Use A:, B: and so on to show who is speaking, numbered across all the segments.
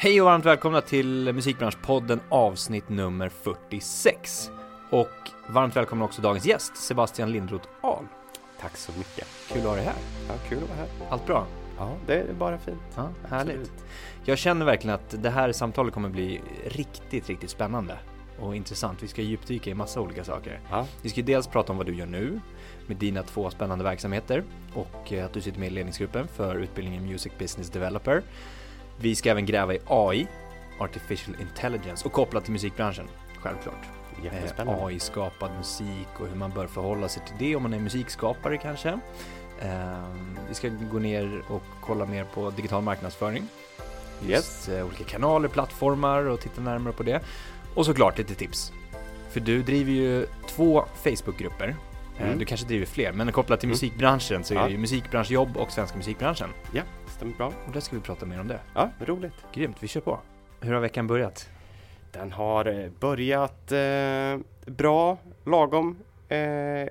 A: Hej och varmt välkomna till Musikbranschpodden avsnitt nummer 46. Och varmt välkomna också dagens gäst, Sebastian Lindroth Ahl.
B: Tack så mycket.
A: Kul att ha dig här.
B: Ja, kul att vara här.
A: Allt bra?
B: Ja, det är bara fint.
A: Ja, härligt.
B: Absolut.
A: Jag känner verkligen att det här samtalet kommer bli riktigt, riktigt spännande och intressant. Vi ska djupdyka i massa olika saker.
B: Ja,
A: Vi ska dels prata om vad du gör nu med dina två spännande verksamheter och att du sitter med i ledningsgruppen för utbildningen Music Business Developer. Vi ska även gräva i AI, Artificial Intelligence och kopplat till musikbranschen, självklart. Eh, AI-skapad musik och hur man bör förhålla sig till det om man är musikskapare kanske. Eh, vi ska gå ner och kolla mer på digital marknadsföring. Just, eh, olika kanaler, plattformar och titta närmare på det. Och såklart lite tips. För du driver ju två Facebookgrupper. Eh,
B: Mm.
A: Du kanske driver fler, men kopplat till
B: Mm.
A: musikbranschen så är det ju musikbranschjobb och svenska musikbranschen.
B: Ja, stämmer bra.
A: Och där ska vi prata mer om det.
B: Ja, roligt.
A: Grymt, vi kör på. Hur har veckan börjat?
B: Den har eh, börjat eh, bra, lagom eh,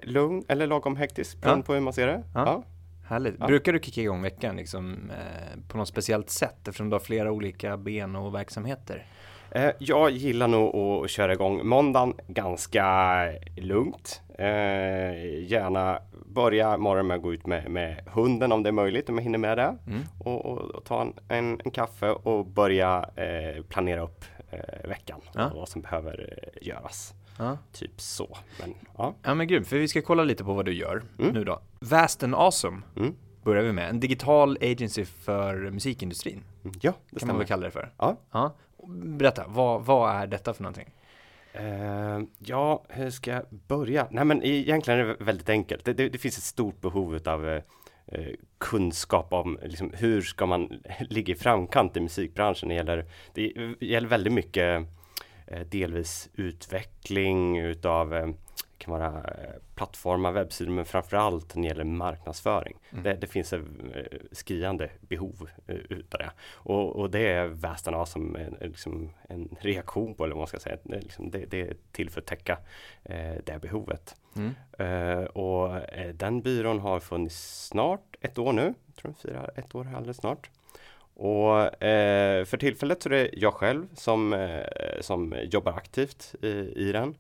B: lugn eller lagom hektisk beroende
A: Ja.
B: på hur man ser det.
A: Ja.
B: Ja.
A: Härligt.
B: Ja.
A: Brukar du kicka igång veckan liksom, eh, på något speciellt sätt eftersom du har flera olika ben och verksamheter?
B: Eh, jag gillar nog att köra igång måndagen ganska lugnt. Eh, gärna börja morgonen med att gå ut med, med hunden om det är möjligt, om jag hinner med det.
A: Mm.
B: Och, och, och ta en, en, en kaffe och börja eh, planera upp eh, veckan
A: Ja.
B: och vad som behöver eh, göras.
A: Ja.
B: Typ så. Men ja.
A: ja men grymt, för vi ska kolla lite på vad du gör
B: Mm.
A: nu då. Vast and Awesome
B: Mm.
A: börjar vi med. En digital agency för musikindustrin,
B: Ja, det
A: kan man
B: stämmer.
A: väl kalla det för.
B: Ja.
A: Ja. Berätta, vad, vad är detta för någonting?
B: Uh, ja, hur ska jag börja? Nej men egentligen är det väldigt enkelt. Det, det, det finns ett stort behov av uh, kunskap om liksom, hur ska man ligga i framkant i musikbranschen. Det gäller, det gäller väldigt mycket uh, delvis utveckling utav eh, kan vara eh, plattformar, webbsidor, men framförallt när det gäller marknadsföring.
A: Mm.
B: Det, det finns ett eh, skriande behov eh, utav det. Och, och det är Västarna som en, liksom en reaktion på, eller vad man ska säga. Det, liksom, det, det är till för att täcka eh, det behovet.
A: Mm.
B: Eh, och den byrån har funnits snart ett år nu. Jag tror den firar ett år alldeles snart. Och eh, för tillfället så är det jag själv som, som jobbar aktivt i, i den.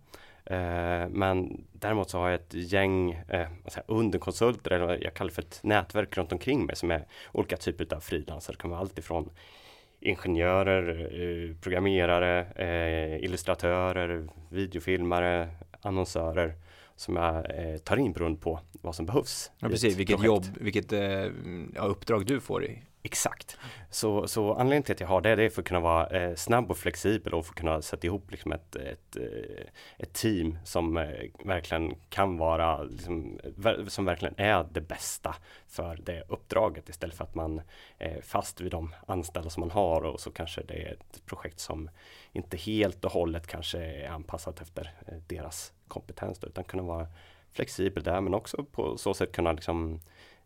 B: Eh, men däremot så har jag ett gäng eh, underkonsulter, eller jag kallar för ett nätverk runt omkring mig som är olika typer av frilansare. Det kan vara allt ifrån ingenjörer, eh, programmerare, eh, illustratörer, videofilmare, annonsörer som jag eh, tar in beroende på vad som behövs.
A: Ja precis, vilket jobb, vilket ja, uppdrag du får i.
B: Exakt. Så, så anledningen till att jag har det, det är för att kunna vara eh, snabb och flexibel och för att kunna sätta ihop liksom ett, ett, eh, ett team som eh, verkligen kan vara, liksom, som verkligen är det bästa för det uppdraget istället för att man är fast vid de anställda som man har och så kanske det är ett projekt som inte helt och hållet kanske är anpassat efter eh, deras kompetens då, utan kunna vara flexibel där men också på så sätt kunna liksom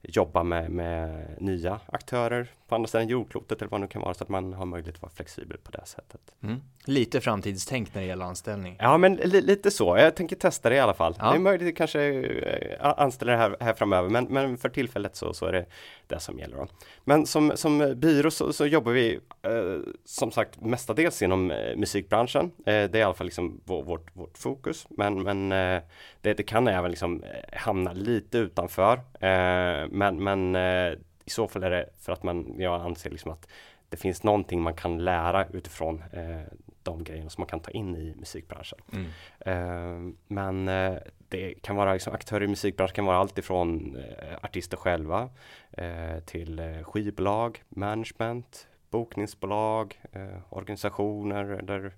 B: jobba med, med nya aktörer på andra sidan jordklotet eller vad det nu kan vara så att man har möjlighet att vara flexibel på det sättet.
A: Mm. Lite framtidstänk när det gäller anställning.
B: Ja men li, lite så, jag tänker testa det i alla fall.
A: Ja.
B: Det är möjligt att kanske eh, anställa det här, här framöver men, men för tillfället så, så är det det som gäller. Då. Men som, som byrå så, så jobbar vi eh, som sagt mestadels inom eh, musikbranschen. Eh, det är i alla fall liksom vår, vårt, vårt fokus men, men eh, det, det kan även liksom eh, hamna lite utanför. Eh, men men eh, i så fall är det för att man, jag anser liksom att det finns någonting man kan lära utifrån eh, de grejerna som man kan ta in i musikbranschen.
A: Mm.
B: Eh, men eh, det kan vara liksom, aktörer i musikbranschen kan vara allt ifrån eh, artister själva eh, till eh, skivbolag, management, bokningsbolag, eh, organisationer eller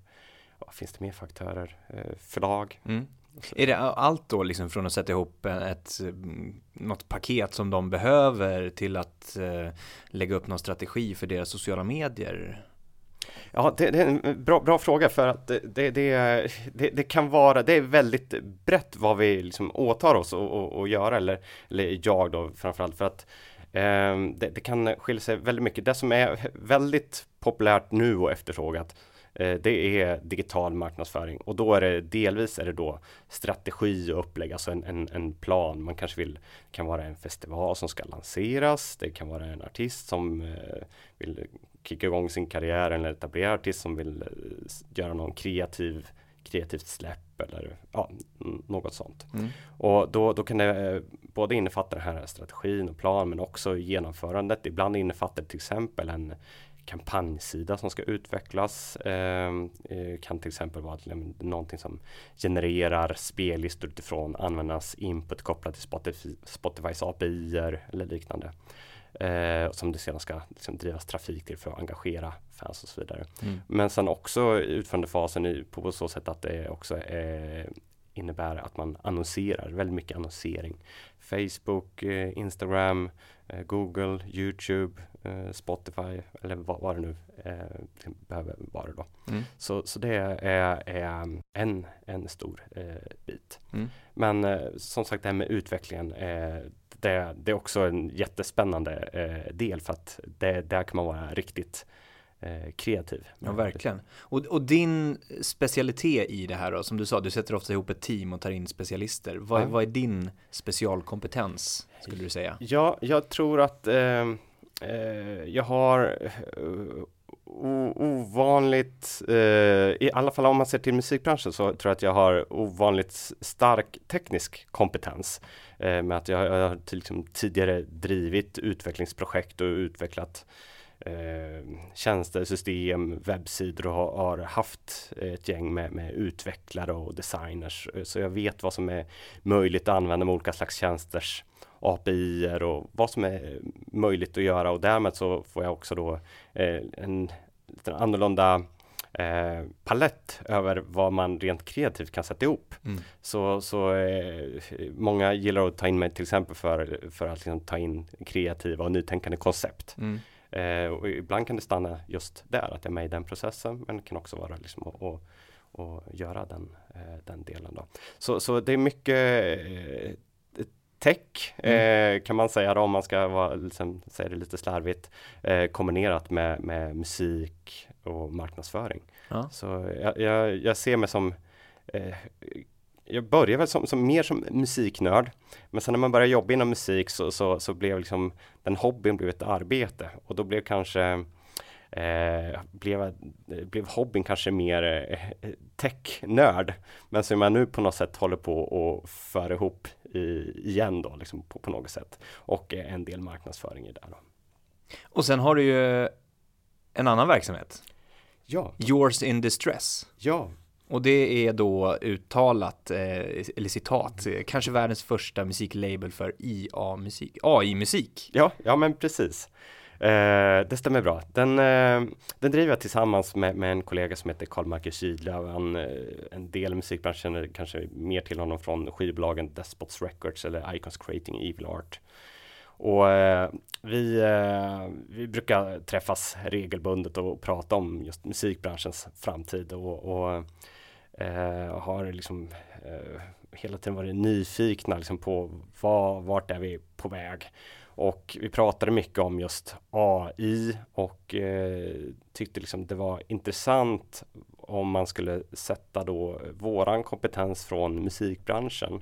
B: vad finns det mer för aktörer? Eh, förlag.
A: Mm. Är det allt då liksom från att sätta ihop ett, mm, något paket som de behöver till att lägga upp någon strategi för deras sociala medier?
B: Ja, det, det är en bra, bra fråga för att det, det, det, det, kan vara, det är väldigt brett vad vi liksom åtar oss att göra, eller, eller jag då framförallt för att eh, det, det kan skilja sig väldigt mycket. Det som är väldigt populärt nu och efterfrågat eh, det är digital marknadsföring och då är det delvis är det då strategi och upplägg, alltså en, en, en plan. Man kanske vill, kan vara en festival som ska lanseras, det kan vara en artist som eh, vill kicka igång sin karriär eller etablerad artist som vill eh, göra någon kreativ kreativt släpp eller ja, något sånt. Mm. Och då, då kan det eh, både innefatta den här strategin och plan men också genomförandet. Ibland innefattar det till exempel en kampanjsida som ska utvecklas. Ehm, eh, kan till exempel vara någonting som genererar spellistor utifrån användarnas input kopplat till Spotify, Spotifys API eller liknande. Eh, som det sedan ska liksom, drivas trafik till för att engagera fans och så vidare. Mm. Men sen också utförandefasen på så sätt att det också eh, innebär att man annonserar, väldigt mycket annonsering. Facebook, eh, Instagram, eh, Google, Youtube, eh, Spotify eller vad, vad det nu eh, behöver vara då. Mm. Så, så det är, är en, en stor bit. Mm. Men som sagt det här med utvecklingen det, det, är också en jättespännande eh, del för att det, där kan man vara riktigt eh, kreativ.
A: Ja, verkligen. Och, och, din specialitet i det här då, som du sa, du sätter ofta ihop ett team och tar in specialister. Vad, ja. vad är din specialkompetens, skulle du säga?
B: Ja, jag tror att eh, eh jag har eh, ovanligt, eh, i alla fall om man ser till musikbranschen så tror jag att jag har ovanligt stark teknisk kompetens. Eh, med att jag, jag har liksom tidigare drivit utvecklingsprojekt och utvecklat eh, tjänster, system, webbsidor och har, har haft ett gäng med, med, utvecklare och designers. Eh, så jag vet vad som är möjligt att använda med olika slags tjänsters API och vad som är möjligt att göra och därmed så får jag också då eh, en lite annorlunda eh, palett över vad man rent kreativt kan sätta ihop. Mm. Så, så eh, många gillar att ta in mig till exempel för, för att liksom ta in kreativa och nytänkande koncept. Mm. Eh, och ibland kan det stanna just där, att jag är med i den processen, men det kan också vara liksom att, att, att göra den, eh, den delen. Då. Så, så det är mycket tech mm. eh, kan man säga då, om man ska vara, liksom, säga det lite slarvigt eh, kombinerat med, med musik och marknadsföring. Ja. Så jag, jag, jag, ser mig som eh, jag började väl som, som, mer som musiknörd Men sen när man började jobba inom musik så, så, så blev liksom den hobbyn blev ett arbete och då blev kanske eh, blev, blev hobbyn kanske mer eh, technörd. Men som jag nu på något sätt håller på att föra ihop igen då, liksom på, på något sätt. Och eh, en del marknadsföring i det. Då.
A: Och sen har du ju en annan verksamhet.
B: Ja.
A: Yours in distress.
B: Ja.
A: Och det är då uttalat, eh, eller citat, kanske världens första musiklabel för IA-musik, AI-musik.
B: Ja, ja men precis. Eh, det stämmer bra. Den, eh, den driver jag tillsammans med, med en kollega som heter Karl Marcus Gidlöf. Han, eh, en del i musikbranschen kanske mer till honom från skivbolagen Despots Records eller Icons Creating Evil Art. Och eh, vi, eh, vi brukar träffas regelbundet och prata om just musikbranschens framtid och, och eh, har liksom eh, hela tiden varit nyfikna liksom på var, vart är vi på väg. Och vi pratade mycket om just AI och eh, tyckte liksom det var intressant om man skulle sätta då våran kompetens från musikbranschen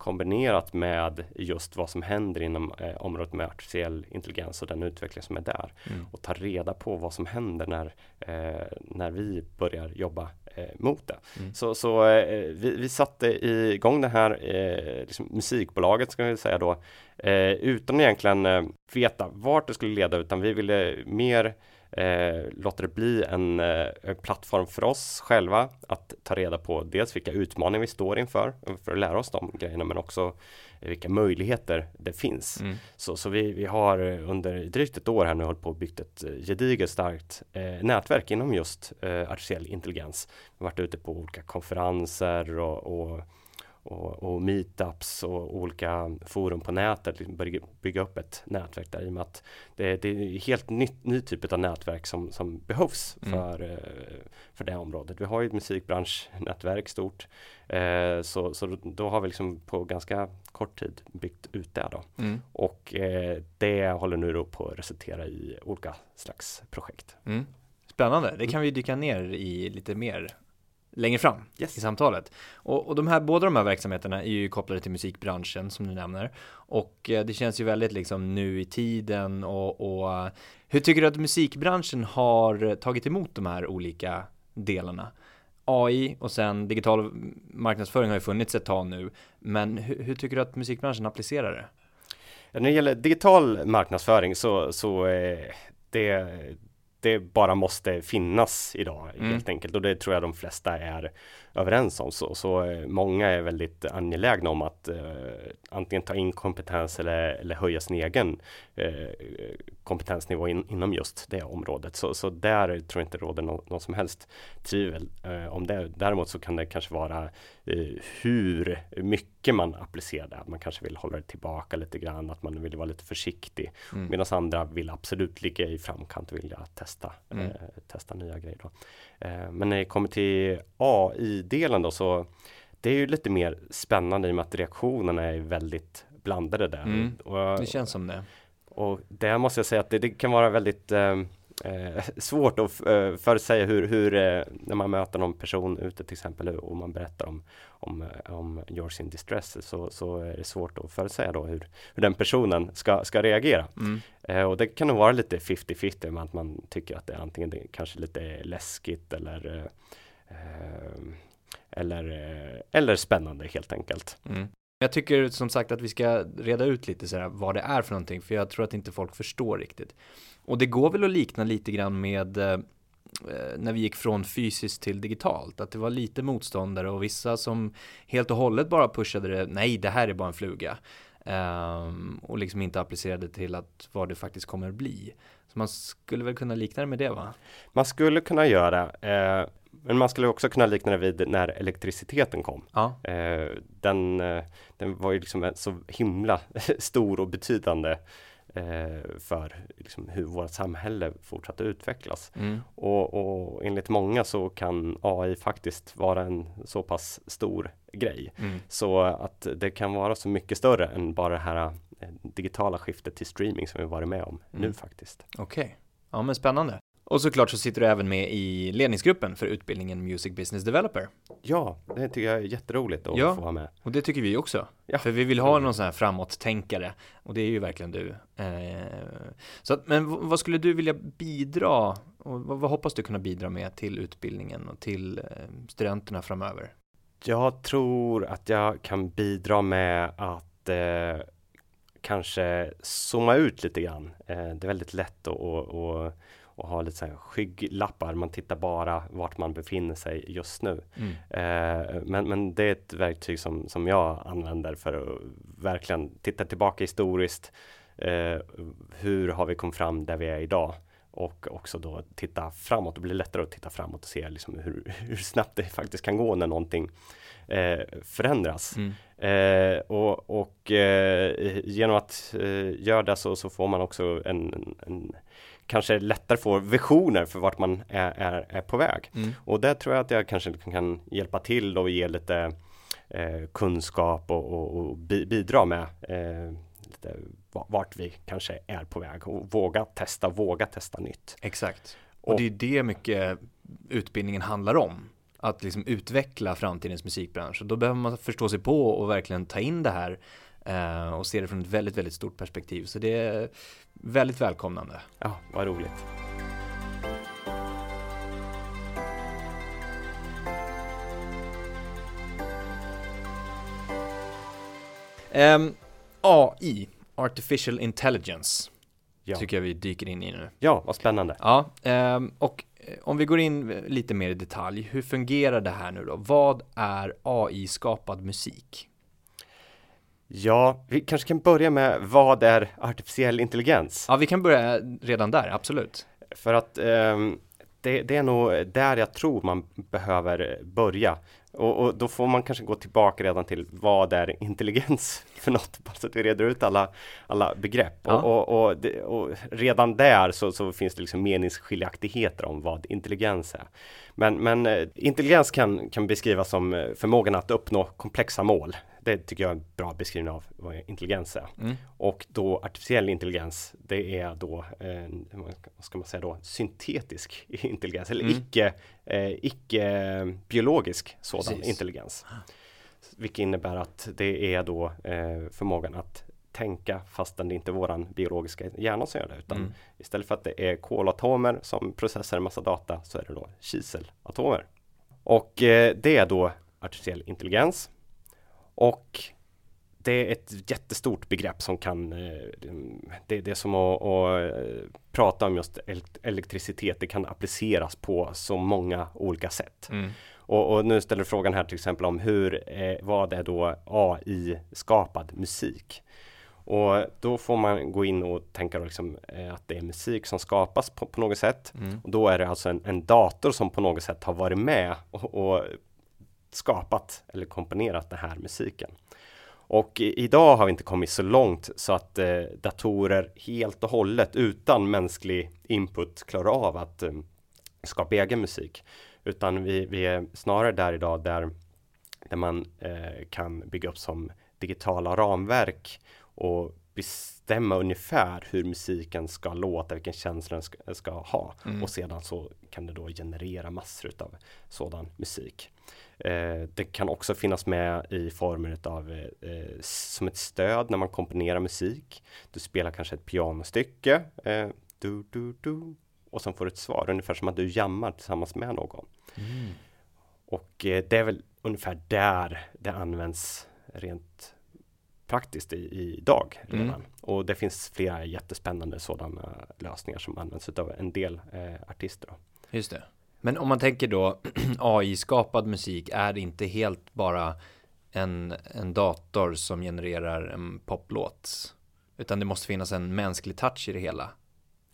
B: kombinerat med just vad som händer inom eh, området med artificiell intelligens och den utveckling som är där. Mm. Och ta reda på vad som händer när, eh, när vi börjar jobba mot det. Mm. Så, så eh, vi, vi satte igång det här eh, liksom musikbolaget ska vi säga då eh, utan egentligen veta vart det skulle leda utan vi ville mer eh, låter det bli en eh, plattform för oss själva att ta reda på dels vilka utmaningar vi står inför för att lära oss de grejerna men också vilka möjligheter det finns. Mm. Så, så vi, vi har under drygt ett år här nu hållit på och byggt ett eh, gediget starkt eh, nätverk inom just eh, artificiell intelligens. Vi har varit ute på olika konferenser och, och och, och meetups och olika forum på nätet liksom börja bygga upp ett nätverk där i och med att det, det är helt nytt, ny typ av nätverk som, som behövs mm. för, mm. för det området. Vi har ju ett musikbranschnätverk stort eh, så, så då har vi liksom på ganska kort tid byggt ut det då. Mm. Och eh, det håller nu då på att resultera i olika slags projekt.
A: Mm. Spännande, det kan vi dyka ner i lite mer längre fram
B: Yes.
A: i samtalet. Och, och de här, båda de här verksamheterna är ju kopplade till musikbranschen som du nämner. Och eh, det känns ju väldigt liksom nu i tiden och, och eh, hur tycker du att musikbranschen har tagit emot de här olika delarna? AI och sen digital marknadsföring har ju funnits ett tag nu. Men hur, hur tycker du att musikbranschen applicerar det?
B: När det gäller digital marknadsföring så, så eh, det, det bara måste finnas idag
A: Mm.
B: helt enkelt och det tror jag de flesta är överens om. Så, så eh, många är väldigt angelägna om att eh, antingen ta in kompetens eller, eller höja sin egen eh, kompetensnivå in, inom just det området. Så, så där tror jag inte råder nå- någon som helst tvivel eh, om det. Däremot så kan det kanske vara eh, hur mycket man applicerar det. Att man kanske vill hålla det tillbaka lite grann, att man vill vara lite försiktig.
A: Mm.
B: Medan andra vill absolut ligga i framkant och vilja testa,
A: Mm.
B: eh, testa nya grejer. Då. Eh, men när det kommer till AI-delen då så det är ju lite mer spännande i och med att reaktionerna är väldigt blandade där.
A: Mm.
B: Och,
A: Det känns som det.
B: och där måste jag säga att det, det kan vara väldigt eh, eh, svårt att eh, förutsäga hur, hur eh, när man möter någon person ute till exempel och man berättar om, om, eh, om yours in distress så, så är det svårt att förutsäga då hur, hur den personen ska, ska reagera.
A: Mm.
B: Eh, och det kan nog vara lite 50-50 med att man tycker att det är antingen det kanske lite läskigt eller eh, eller, eller spännande helt enkelt.
A: Mm. Jag tycker som sagt att vi ska reda ut lite så här vad det är för någonting, för jag tror att inte folk förstår riktigt. Och det går väl att likna lite grann med eh, när vi gick från fysiskt till digitalt, att det var lite motståndare och vissa som helt och hållet bara pushade det, nej det här är bara en fluga. Ehm, och liksom inte applicerade till att vad det faktiskt kommer att bli. Så man skulle väl kunna likna det med det va?
B: Man skulle kunna göra, eh, men man skulle också kunna likna det vid när elektriciteten kom.
A: Ja.
B: Eh, den, eh, den var ju liksom så himla stor och betydande eh, för liksom hur vårt samhälle fortsatte utvecklas.
A: Mm.
B: Och, och enligt många så kan AI faktiskt vara en så pass stor grej.
A: Mm.
B: Så att det kan vara så mycket större än bara det här eh, digitala skiftet till streaming som vi varit med om nu
A: Mm.
B: faktiskt.
A: Okej, ja men spännande. Och såklart så sitter du även med i ledningsgruppen för utbildningen Music Business Developer.
B: Ja, det tycker jag är jätteroligt att
A: Ja.
B: få vara med.
A: Och det tycker vi också.
B: Ja.
A: För vi vill ha någon sån här framåt-tänkare. Och det är ju verkligen du. Eh, så att, men vad skulle du vilja bidra, och vad, vad hoppas du kunna bidra med till utbildningen och till eh, studenterna framöver?
B: Jag tror att jag kan bidra med att eh, kanske zooma ut lite grann. Eh, det är väldigt lätt att, att, att, att ha lite så här skygglappar. Man tittar bara vart man befinner sig just nu.
A: Mm.
B: Eh, men, men det är ett verktyg som, som jag använder för att verkligen titta tillbaka historiskt. Eh, hur har vi kommit fram där vi är idag? Och också då titta framåt. Det blir lättare att titta framåt och se liksom hur, hur snabbt det faktiskt kan gå när någonting eh, förändras.
A: Mm.
B: Eh, och och eh, genom att eh, göra det så, så får man också en, en kanske lättare får visioner för vart man är, är, är på väg.
A: Mm.
B: Och där tror jag att jag kanske kan hjälpa till och ge lite eh, kunskap och, och, och bi- bidra med eh, lite va- vart vi kanske är på väg och våga testa, våga testa nytt.
A: Exakt. Och,
B: Och-
A: det är det mycket utbildningen handlar om. Att liksom utveckla framtidens musikbransch. Då behöver man förstå sig på och verkligen ta in det här och se det från ett väldigt, väldigt stort perspektiv. Så det är väldigt välkomnande.
B: Ja, vad roligt.
A: Ehm, AI, Artificial Intelligence,
B: Ja,
A: tycker jag vi dyker in i nu.
B: ja vad spännande.
A: Ja, ehm, och eh, om vi går in lite mer i detalj, hur fungerar det här nu då? Vad är AI-skapad musik?
B: Ja, vi kanske kan börja med vad är artificiell intelligens?
A: Ja, vi kan börja redan där, absolut.
B: För att ehm, det, det är nog där jag tror man behöver börja. Och, och då får man kanske gå tillbaka redan till vad är intelligens för något? Bara så att vi reder ut alla, alla begrepp.
A: Ja.
B: Och, och, och, det, och redan där så, så finns det liksom meningsskiljaktigheter om vad intelligens är. Men, men eh, intelligens kan, kan beskrivas som eh, förmågan att uppnå komplexa mål. Det tycker jag är en bra beskrivning av vad intelligens är.
A: Mm.
B: Och då artificiell intelligens, det är då, eh, vad ska man säga då, syntetisk intelligens eller
A: Mm.
B: icke, eh, icke biologisk sådan
A: Precis.
B: intelligens. Vilket innebär att det är då eh, förmågan att tänka fastän det inte är våran biologiska hjärna som gör det. Utan
A: Mm.
B: istället för att det är kolatomer som processar en massa data så är det då kiselatomer. Och eh, det är då artificiell intelligens. Och det är ett jättestort begrepp som kan, eh, det, det är som att, att eh, prata om just el- elektricitet. Det kan appliceras på så många olika sätt.
A: Mm.
B: Och, och nu ställer du frågan här till exempel om hur, eh, vad är då AI-skapad musik? Och då får man gå in och tänka liksom, att det är musik som skapas på, på något sätt.
A: Mm.
B: Och då är det alltså en, en dator som på något sätt har varit med och, och skapat eller komponerat den här musiken. Och idag har vi inte kommit så långt så att eh, datorer helt och hållet utan mänsklig input klarar av att eh, skapa egen musik. Utan vi, vi är snarare där idag där, där man eh, kan bygga upp som digitala ramverk och bestämma ungefär hur musiken ska låta, vilken känsla den ska, ska ha.
A: Mm.
B: Och sedan så kan det då generera massor av sådan musik. Eh, det kan också finnas med i former av eh, eh, som ett stöd när man komponerar musik. Du spelar kanske ett pianostycke, eh, du, du, du, och sen får du ett svar, ungefär som att du jammar tillsammans med någon.
A: Mm.
B: Och eh, det är väl ungefär där det används rent praktiskt i, idag redan.
A: Mm.
B: Och det finns flera jättespännande sådana lösningar som används av en del eh, artister. Då.
A: Just det. Men om man tänker då AI-skapad musik är det inte helt bara en, en dator som genererar en poplåt. Utan det måste finnas en mänsklig touch i det hela.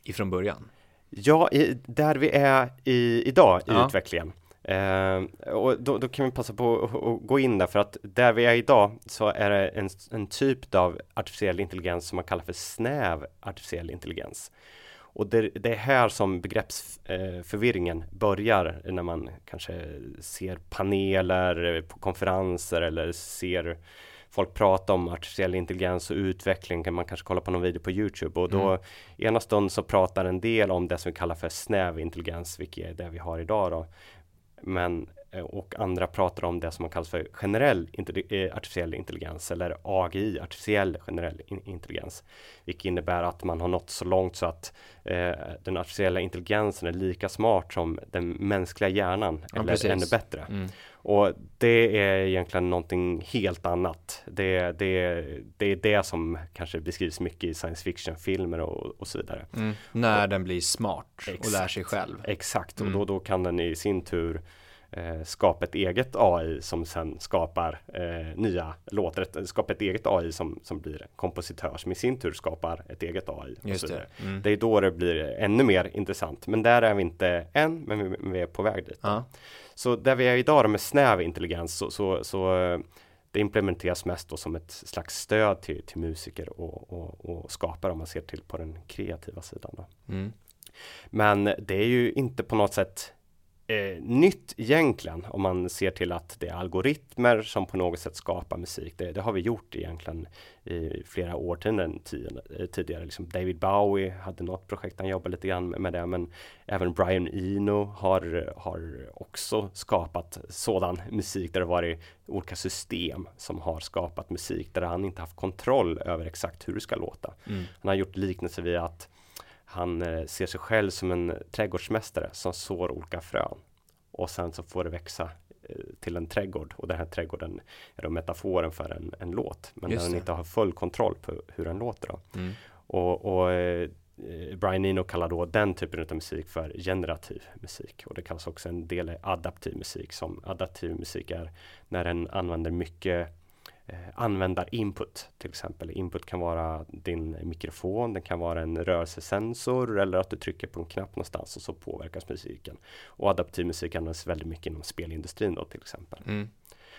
A: Ifrån början.
B: Ja, i, där vi är i, idag i
A: Ja.
B: utvecklingen. Eh, och då, då kan vi passa på att gå in där för att där vi är idag så är det en, en typ av artificiell intelligens som man kallar för snäv artificiell intelligens. Och det, det är här som begreppsförvirringen börjar när man kanske ser paneler på konferenser eller ser folk prata om artificiell intelligens och utveckling. Kan man kanske kolla på någon video på Youtube och då
A: Mm.
B: ena stund så pratar en del om det som vi kallar för snäv intelligens, vilket är det vi har idag då. Men och andra pratar om det som man kallar för generell intelli- eh, artificiell intelligens eller AGI, artificiell generell in- intelligens. Vilket innebär att man har nått så långt så att eh, den artificiella intelligensen är lika smart som den mänskliga hjärnan
A: Ja,
B: eller
A: precis.
B: ännu bättre.
A: Mm.
B: Och det är egentligen någonting helt annat. Det, det, det är det som kanske beskrivs mycket i science fiction-filmer och, och så vidare.
A: Mm. När den blir smart och
B: Exakt.
A: lär sig själv.
B: Exakt, och
A: Mm.
B: då, då kan den i sin tur eh, skapa ett eget AI som sen skapar eh, nya låtar, skapa ett eget AI som, som blir kompositör som i sin tur skapar ett eget AI.
A: Just det. Mm.
B: Det är då det blir ännu mer intressant, men där är vi inte än, men vi, vi är på väg dit.
A: Ja.
B: Så där vi är idag då med snäv intelligens så, så, så eh, det implementeras mest då som ett slags stöd till, till musiker och, och, och skapare om man ser till på den kreativa sidan.
A: Mm.
B: Men det är ju inte på något sätt eh, nytt egentligen om man ser till att det är algoritmer som på något sätt skapar musik. Det, det har vi gjort egentligen i flera årtionden eh, tidigare. Liksom David Bowie hade något projekt, han jobbade lite grann med det, men även Brian Eno har, har också skapat sådan musik där det varit olika system som har skapat musik där han inte haft kontroll över exakt hur det ska låta.
A: Mm.
B: Han har gjort liknelse vid att han eh, ser sig själv som en trädgårdsmästare som sår olika frön. Och sen så får det växa eh, till en trädgård och den här trädgården är då metaforen för en, en låt. Men
A: Just
B: där han inte har full kontroll på hur den låter. Då.
A: Mm.
B: Och, och eh, Brian Eno kallar då den typen av musik för generativ musik. Och det kallas också en del adaptiv musik. Som adaptiv musik är när den använder mycket användarinput till exempel. Input kan vara din mikrofon, det kan vara en rörelsesensor eller att du trycker på en knapp någonstans och så påverkas musiken. Och adaptiv musik används väldigt mycket inom spelindustrin då till exempel.
A: Mm.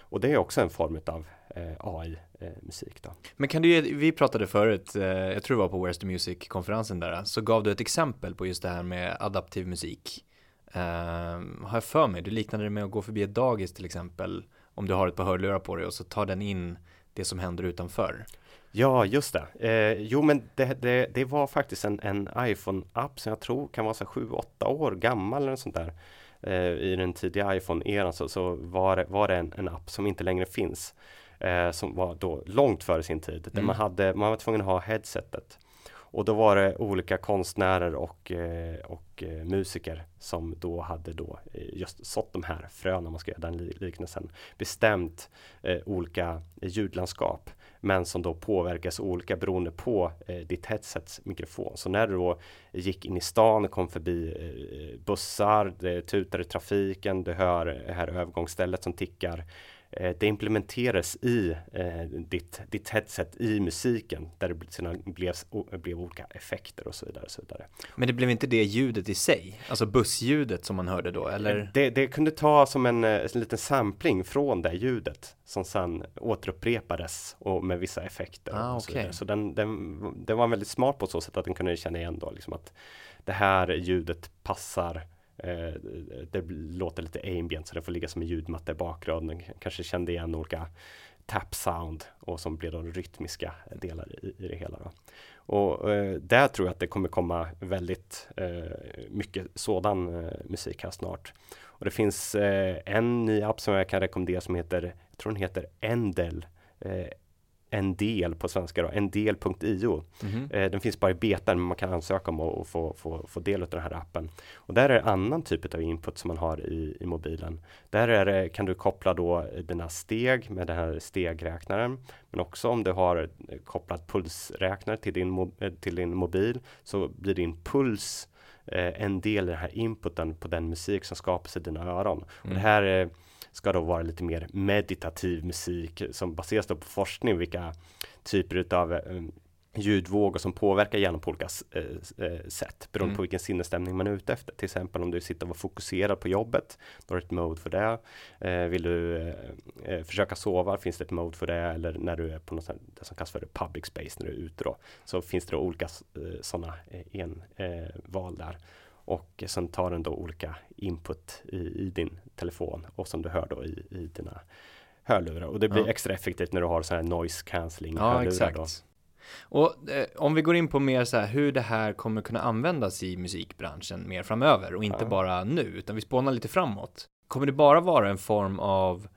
B: Och det är också en form av eh, AI-musik då.
A: Men kan du ge, vi pratade förut, eh, jag tror det var på Where's the Music-konferensen där, så gav du ett exempel på just det här med adaptiv musik. Um, har jag för mig, du liknade det med att gå förbi ett dagis till exempel, om du har ett par hörlurar på dig och så tar den in det som händer utanför.
B: Ja, just det. Eh, jo, men det, det, det, var faktiskt en, en iPhone-app som jag tror kan vara 7-8 år gammal eller något sånt där. Eh, I den tidiga iPhone-eran så, så var det, var det en, en app som inte längre finns. Eh, som var då långt före sin tid. Mm. Där man, hade, man var tvungen att ha headsetet. Och då var det olika konstnärer och, eh, och eh, musiker som då hade då eh, just sått de här fröna, om man ska göra den liknelsen, bestämt eh, olika ljudlandskap men som då påverkas olika beroende på eh, ditt headsets mikrofon. Så när du då gick in i stan, kom förbi eh, bussar, det tutar i trafiken, du hör det här övergångsstället som tickar Eh, det implementeras i eh, ditt, ditt headset i musiken där det sedan blev, blev olika effekter och så vidare, och så vidare.
A: Men det blev inte det ljudet i sig? Alltså bussljudet som man hörde då eller?
B: Det, det kunde ta som en, eh, en liten sampling från det ljudet som sedan återupprepades och med vissa effekter.
A: Ah,
B: och så
A: okay.
B: så den, den, den var väldigt smart på så sätt att den kunde känna igen då liksom att det här ljudet passar Eh, det låter lite ambient så det får ligga som en ljudmatta i bakgrunden. Kanske kände igen olika tap sound och som blir de rytmiska delar i, i det hela. Då. Och eh, där tror jag att det kommer komma väldigt eh, mycket sådan eh, musik här snart. Och det finns eh, en ny app som jag kan rekommendera som heter, jag tror den heter Endel. Eh, en del på svenska då, endel.io. Mm. Eh, den finns bara i beta men man kan ansöka om att få, få, få del av den här appen. Och där är det annan typ av input som man har i, i mobilen. Där är det, kan du koppla då dina steg med den här stegräknaren. Men också om du har kopplat pulsräknare till din, eh, till din mobil så blir din puls eh, en del i den här inputen på den musik som skapas i dina öron. Mm. Och det här är ska då vara lite mer meditativ musik som baseras på forskning, vilka typer av eh, ljudvågor som påverkar hjärnan på olika eh, eh, sätt beroende mm. på vilken sinnesstämning man är ute efter. Till exempel om du sitter och är fokuserad på jobbet, då har du ett mode för det. Eh, vill du eh, eh, försöka sova, finns det ett mode för det. Eller när du är på något sånt, det som kallas för public space, när du är ute då, så finns det olika eh, sådana enval där. Och sen tar den då olika input i, i din telefon och som du hör då i, i dina hörlurar. Och det blir ja. extra effektivt när du har sån här noise cancelling
A: ja, hörlurar. Exakt. Då. Och eh, om vi går in på mer så här hur det här kommer kunna användas i musikbranschen mer framöver och inte ja. bara nu, utan vi spånar lite framåt. Kommer det bara vara en form av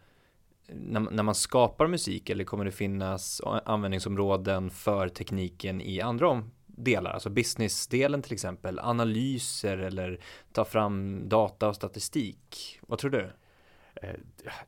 A: när, när man skapar musik eller kommer det finnas användningsområden för tekniken i andra delar, alltså businessdelen till exempel, analyser eller ta fram data och statistik. Vad tror du?
B: Eh,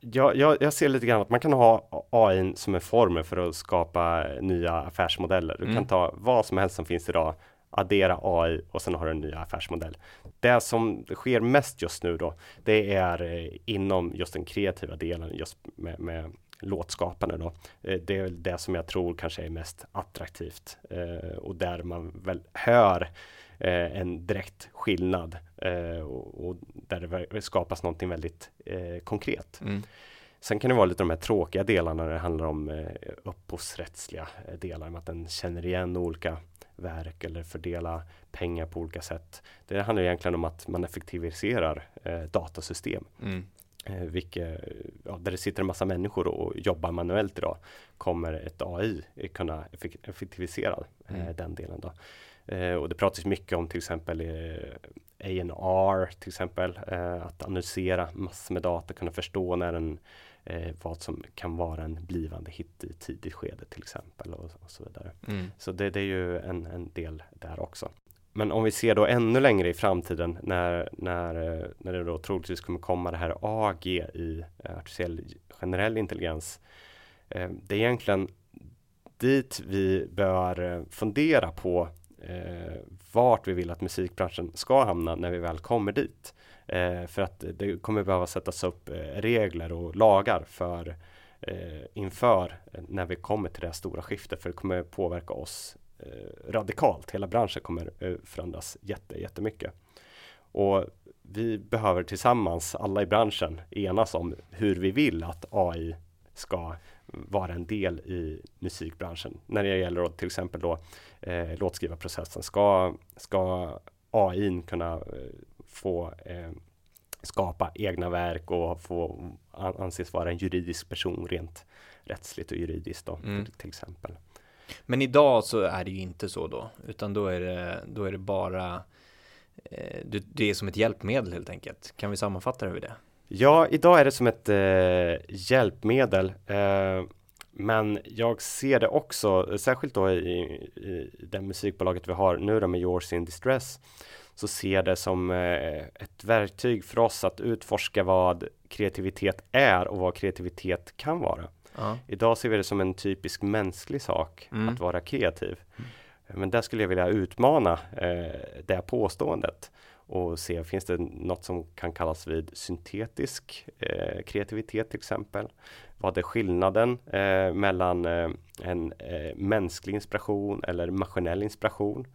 B: jag, jag, jag, ser lite grann att man kan ha AI som en formel för att skapa nya affärsmodeller. Du mm. kan ta vad som helst som finns idag, addera AI och sen har du en ny affärsmodell. Det som sker mest just nu då, det är eh, inom just den kreativa delen, just med, med låtskapande då. Eh, det är det som jag tror kanske är mest attraktivt och där man väl hör eh, en direkt skillnad och, där det skapas någonting väldigt konkret. Mm. Sen kan det vara lite de här tråkiga delarna när det handlar om eh, upphovsrättsliga delar, med att den känner igen olika verk eller fördela pengar på olika sätt. Det handlar egentligen om att man effektiviserar eh, datasystem. Mm. Eh, vilket, ja, där det sitter en massa människor och jobbar manuellt idag kommer ett AI kunna effektivisera eh, mm. den delen. Då. Eh, och det pratas mycket om till exempel eh, A&R till exempel, eh, att analysera massor med data, kunna förstå när en, eh, vad som kan vara en blivande hit i tidigt skede till exempel och, och så vidare. Mm. Så det, det, är ju en, en del där också. Men om vi ser då ännu längre i framtiden när, när, när det då troligtvis kommer komma det här AG i artificiell generell intelligens. Det är egentligen dit vi bör fundera på eh, vart vi vill att musikbranschen ska hamna när vi väl kommer dit. Eh, för att det kommer behöva sättas upp eh, regler och lagar för eh, inför eh, när vi kommer till det här stora skiftet för det kommer påverka oss Eh, radikalt. Hela branschen kommer eh, förändras jätte, jättemycket. Och vi behöver tillsammans, alla i branschen, enas om hur vi vill att AI ska vara en del i musikbranschen. När det gäller då, till exempel då, eh, låtskrivarprocessen. Ska, ska AI kunna eh, få eh, skapa egna verk och få anses vara en juridisk person rent rättsligt och juridiskt då, mm. till exempel.
A: Men idag så är det ju inte så då, utan då är det, då är det bara eh, det är som ett hjälpmedel helt enkelt. Kan vi sammanfatta det vid det?
B: Ja, idag är det som ett eh, hjälpmedel. Eh, men jag ser det också, särskilt då i, i det musikbolaget vi har nu då med Yours in Distress, så ser det som eh, ett verktyg för oss att utforska vad kreativitet är och vad kreativitet kan vara. Ja. Idag ser vi det som en typisk mänsklig sak mm. att vara kreativ. Mm. Men där skulle jag vilja utmana eh, det påståendet och se, finns det något som kan kallas vid syntetisk eh, kreativitet till exempel? Vad är skillnaden eh, mellan eh, en eh, mänsklig inspiration eller maskinell inspiration?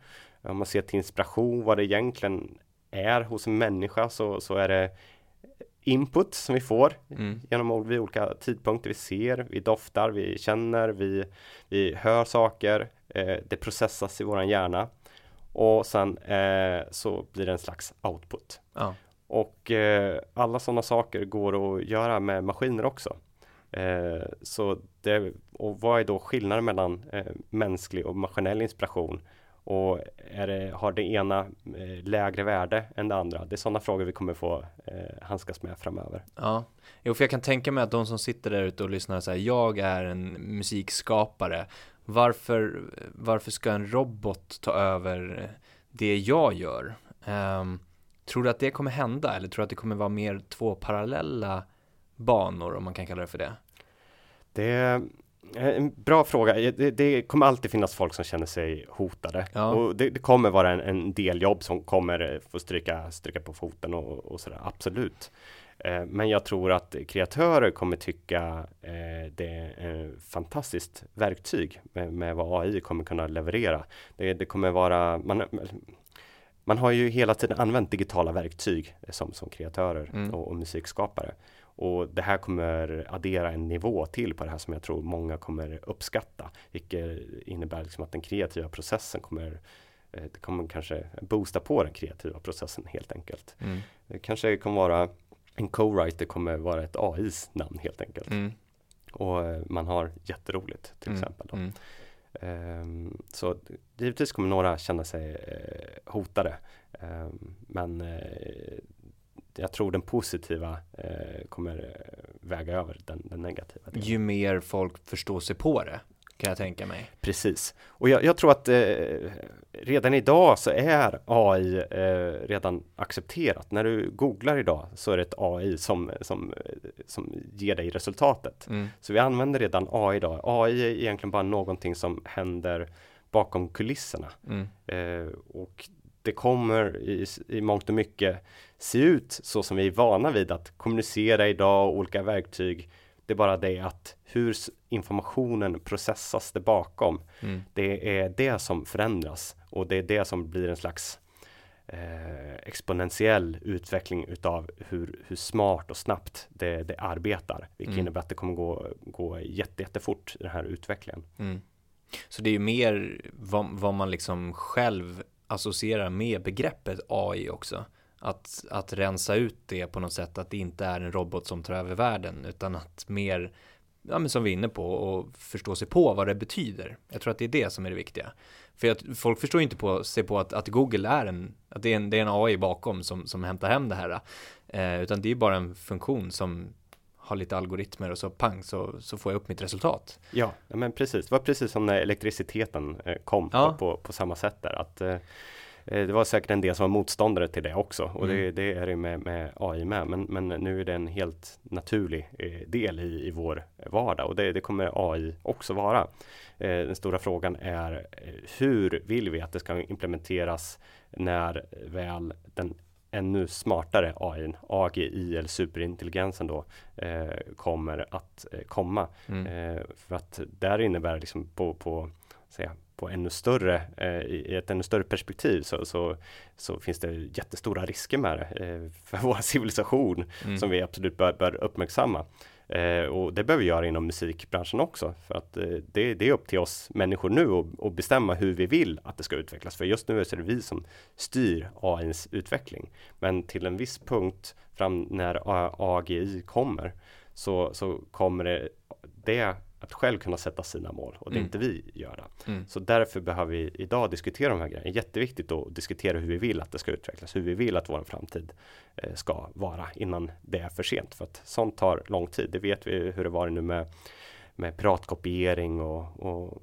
B: Om man ser till inspiration, vad det egentligen är hos en människa så, så är det input som vi får mm. genom vid olika tidpunkter. Vi ser, vi doftar, vi känner, vi, vi hör saker. Eh, det processas i våran hjärna och sen eh, så blir det en slags output. Ja. Och eh, alla sådana saker går att göra med maskiner också. Eh, så det, och vad är då skillnaden mellan eh, mänsklig och maskinell inspiration? Och det, har det ena eh, lägre värde än det andra? Det är sådana frågor vi kommer få eh, handskas med framöver.
A: Ja, jo, för jag kan tänka mig att de som sitter där ute och lyssnar säger jag är en musikskapare. Varför, varför ska en robot ta över det jag gör? Um, tror du att det kommer hända eller tror du att det kommer vara mer två parallella banor om man kan kalla det för det?
B: Det en bra fråga. Det, det, kommer alltid finnas folk som känner sig hotade. Ja. Och det, det, kommer vara en, en, del jobb som kommer eh, få stryka, stryka på foten och, och sådär, absolut. Eh, men jag tror att kreatörer kommer tycka eh, det är ett fantastiskt verktyg med, med, vad AI kommer kunna leverera. Det, det kommer vara, man, man har ju hela tiden använt digitala verktyg som, som kreatörer mm. och, och musikskapare. Och det här kommer addera en nivå till på det här som jag tror många kommer uppskatta. Vilket innebär liksom att den kreativa processen kommer eh, det kommer kanske boosta på den kreativa processen helt enkelt. Mm. Det kanske kommer vara en co-writer kommer vara ett AIs namn helt enkelt. Mm. Och eh, man har jätteroligt till mm. exempel. Då. Um, så givetvis kommer några känna sig uh, hotade. Um, men uh, jag tror den positiva eh, kommer väga över den, den negativa.
A: Delen. Ju mer folk förstår sig på det kan jag tänka mig.
B: Precis, och jag, jag tror att eh, redan idag så är AI eh, redan accepterat. När du googlar idag så är det ett AI som, som, som ger dig resultatet. Mm. Så vi använder redan AI idag. AI är egentligen bara någonting som händer bakom kulisserna. Mm. Eh, och det kommer i, i mångt och mycket se ut så som vi är vana vid att kommunicera idag och olika verktyg. Det är bara det att hur informationen processas det bakom. Mm. Det är det som förändras och det är det som blir en slags eh, exponentiell utveckling utav hur, hur smart och snabbt det, det arbetar. Vilket mm. innebär att det kommer gå, gå jätte, jättefort den här utvecklingen. Mm.
A: Så det är ju mer vad, vad man liksom själv associerar med begreppet AI också. Att, att rensa ut det på något sätt, att det inte är en robot som tar över världen, utan att mer, ja men som vi är inne på, och förstå sig på vad det betyder. Jag tror att det är det som är det viktiga. För att folk förstår inte på sig på att, att Google är en, att det är en, det är en AI bakom som, som hämtar hem det här. Eh, utan det är bara en funktion som har lite algoritmer och så pang så, så får jag upp mitt resultat.
B: Ja, men precis. Det var precis som när elektriciteten eh, kom ja. på, på, samma sätt där. Att, eh, det var säkert en del som var motståndare till det också och mm. det, det, är det med, med, AI med. Men, men nu är det en helt naturlig del i, i vår vardag och det, det kommer AI också vara. Den stora frågan är hur vill vi att det ska implementeras när väl den ännu smartare AI, AGI eller superintelligensen då eh, kommer att eh, komma. Mm. Eh, för att där innebär liksom på, på, säga, på ännu större, eh, i ett ännu större perspektiv så, så, så, finns det jättestora risker med det eh, för vår civilisation mm. som vi absolut bör, bör uppmärksamma. Eh, och det behöver vi göra inom musikbranschen också för att det, det, är upp till oss människor nu att bestämma hur vi vill att det ska utvecklas. För just nu är det vi som styr AIns utveckling. Men till en viss punkt fram när AGI kommer så, så kommer det, det att själv kunna sätta sina mål och det mm. inte vi göra. Mm. Så därför behöver vi idag diskutera de här grejerna. Det är jätteviktigt att diskutera hur vi vill att det ska utvecklas, hur vi vill att vår framtid eh, ska vara innan det är för sent. För att sånt tar lång tid. Det vet vi hur det var nu med, med piratkopiering och, och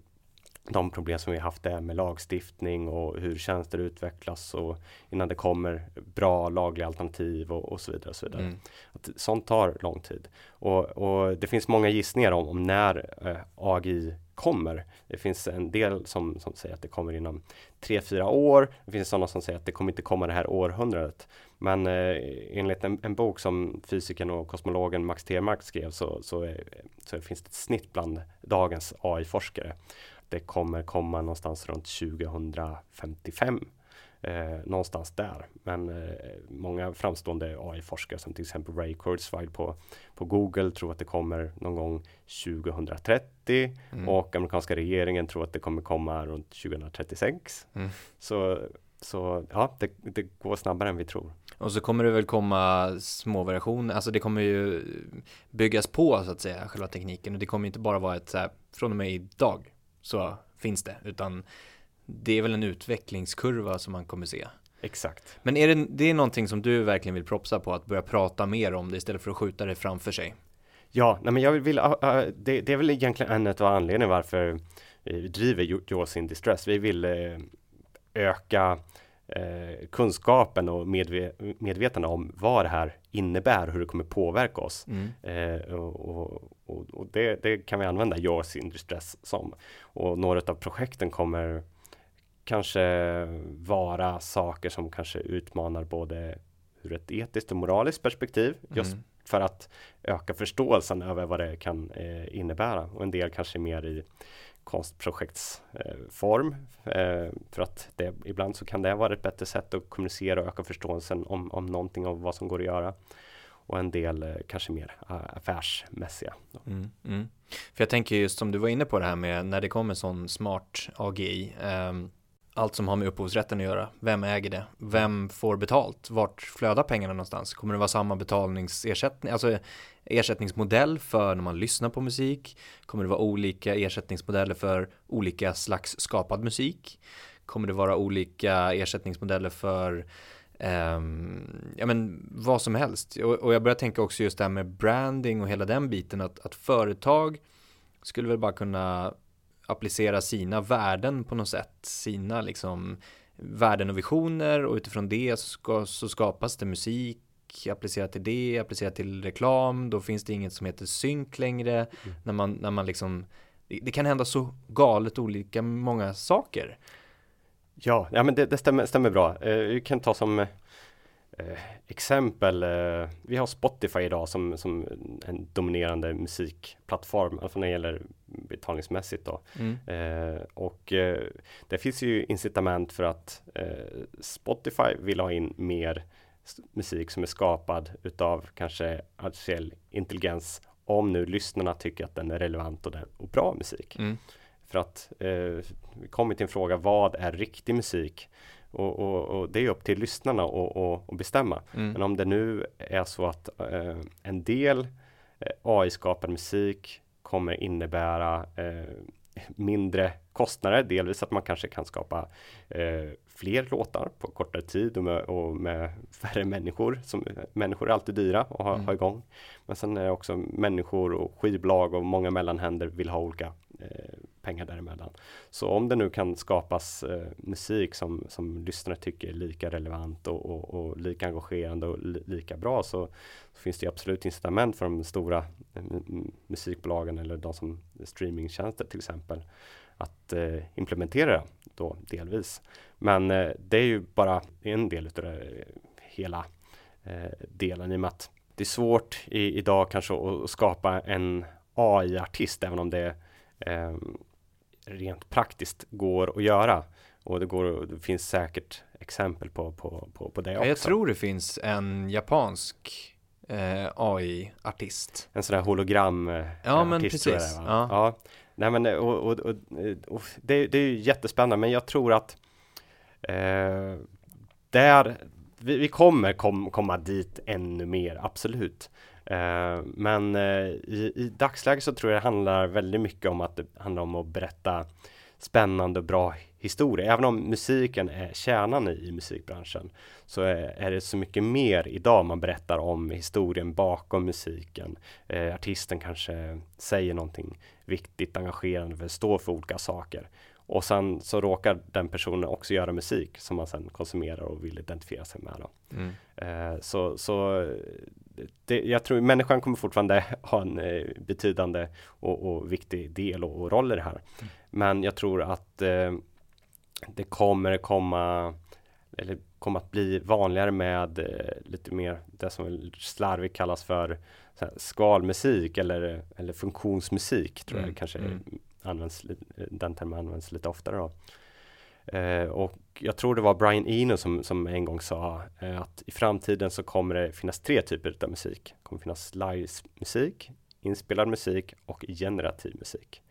B: de problem som vi haft där med lagstiftning och hur tjänster utvecklas och innan det kommer bra lagliga alternativ och, och så vidare. Och så vidare. Mm. Att sånt tar lång tid. Och, och det finns många gissningar om, om när eh, AGI kommer. Det finns en del som, som säger att det kommer inom 3-4 år. Det finns sådana som säger att det kommer inte komma det här århundradet. Men eh, enligt en, en, bok som fysikern och kosmologen Max Tegmark skrev så, så, är, så finns det ett snitt bland dagens AI-forskare det kommer komma någonstans runt 2055. Eh, någonstans där. Men eh, många framstående AI-forskare som till exempel Ray Kurzweil på, på Google tror att det kommer någon gång 2030 mm. och amerikanska regeringen tror att det kommer komma runt 2036. Mm. Så, så ja, det, det, går snabbare än vi tror.
A: Och så kommer det väl komma små variationer, alltså det kommer ju byggas på så att säga, själva tekniken och det kommer inte bara vara ett så här, från och med idag så finns det, utan det är väl en utvecklingskurva som man kommer se.
B: Exakt.
A: Men är det, det är någonting som du verkligen vill propsa på, att börja prata mer om det istället för att skjuta det framför sig?
B: Ja, nej men jag vill, uh, uh, det, det, är väl egentligen en av anledningarna varför vi driver Yours in Distress. Vi vill uh, öka eh, kunskapen och medve medvetande om vad det här innebär, hur det kommer påverka oss. Mm. Eh, och, och, och det, det, kan vi använda Yours in Distress som. Och några av projekten kommer kanske vara saker som kanske utmanar både ur ett etiskt och moraliskt perspektiv. Just mm. för att öka förståelsen över vad det kan eh, innebära. Och en del kanske mer i konstprojektsform. Eh, för att det, ibland så kan det vara ett bättre sätt att kommunicera och öka förståelsen om, om någonting av vad som går att göra. Och en del eh, kanske mer eh, affärsmässiga. Mm,
A: mm. För jag tänker just som du var inne på det här med när det kommer sån smart AGI. Eh, allt som har med upphovsrätten att göra. Vem äger det? Vem får betalt? Vart flödar pengarna någonstans? Kommer det vara samma betalningsersättning? Alltså ersättningsmodell för när man lyssnar på musik? Kommer det vara olika ersättningsmodeller för olika slags skapad musik? Kommer det vara olika ersättningsmodeller för um, ja men vad som helst? Och, och, jag börjar tänka också just det här med branding och hela den biten att, att företag skulle väl bara kunna applicera sina värden på något sätt, sina liksom värden och visioner och utifrån det så, ska, så skapas det musik applicerat till det, applicerat till reklam, då finns det inget som heter synk längre. Mm. När, man, när man liksom, det, det, kan hända så galet olika många saker.
B: Ja, ja men det, det stämmer, stämmer, bra. Eh, vi kan ta som eh, exempel, eh, vi har Spotify idag som, som en dominerande musikplattform, alltså när det gäller betalningsmässigt då. Mm. Eh, och eh, det finns ju incitament för att eh, Spotify vill ha in mer musik som är skapad utav kanske artificiell intelligens om nu lyssnarna tycker att den är relevant och, den, och bra musik. Mm. För att eh, vi kommer till en fråga, vad är riktig musik? Och, och, och det är upp till lyssnarna att bestämma. Mm. Men om det nu är så att eh, en del eh, AI-skapad musik kommer innebära eh, mindre kostnader. Delvis att man kanske kan skapa eh, fler låtar på kortare tid och med, och med färre människor. Som, människor är alltid dyra att ha, mm. ha igång. Men sen är det också människor och skivbolag och många mellanhänder vill ha olika eh, pengar däremellan. Så om det nu kan skapas eh, musik som, som lyssnare tycker är lika relevant och, och, och lika engagerande och li, lika bra så, så, finns det absolut incitament för de stora eh, musikbolagen eller de som streamingtjänster till exempel att eh, implementera det då delvis. Men eh, det är ju bara en del utav det hela eh, delen i och med att det är svårt i, idag kanske att skapa en AI-artist även om det eh, rent praktiskt går att göra. Och det, går, det finns säkert exempel på, på, på, på det också.
A: Jag tror det finns en japansk eh, AI-artist.
B: En sån där hologram eh,
A: Ja, men precis.
B: det är, va?
A: Ja.
B: ja. Nej men eh, och, och, och, eh, och det, det är ju jättespännande men jag tror att eh, där vi, vi kommer kom, komma dit ännu mer, absolut. Eh, men eh, i, i dagsläget så tror jag det handlar väldigt mycket om att det handlar om att berätta spännande och bra historia. Även om musiken är kärnan i, i musikbranschen så är, är, det så mycket mer idag man berättar om historien bakom musiken. Eh, artisten kanske säger någonting viktigt, engagerande, för står för olika saker. Och sen så råkar den personen också göra musik som man sen konsumerar och vill identifiera sig med. Då.
A: Mm.
B: Eh, så så det, jag tror människan kommer fortfarande ha en eh, betydande och, och, viktig del och, och, roll i det här. Mm. Men jag tror att eh, det kommer komma eller kommer att bli vanligare med eh, lite mer det som slarvigt kallas för här, skalmusik eller, eller funktionsmusik tror mm. jag kanske mm. används, den termen används lite oftare då. Eh, och jag tror det var Brian Eno som, som en gång sa eh, att i framtiden så kommer det finnas tre typer av musik. Det kommer finnas live-musik, inspelad musik och generativ musik.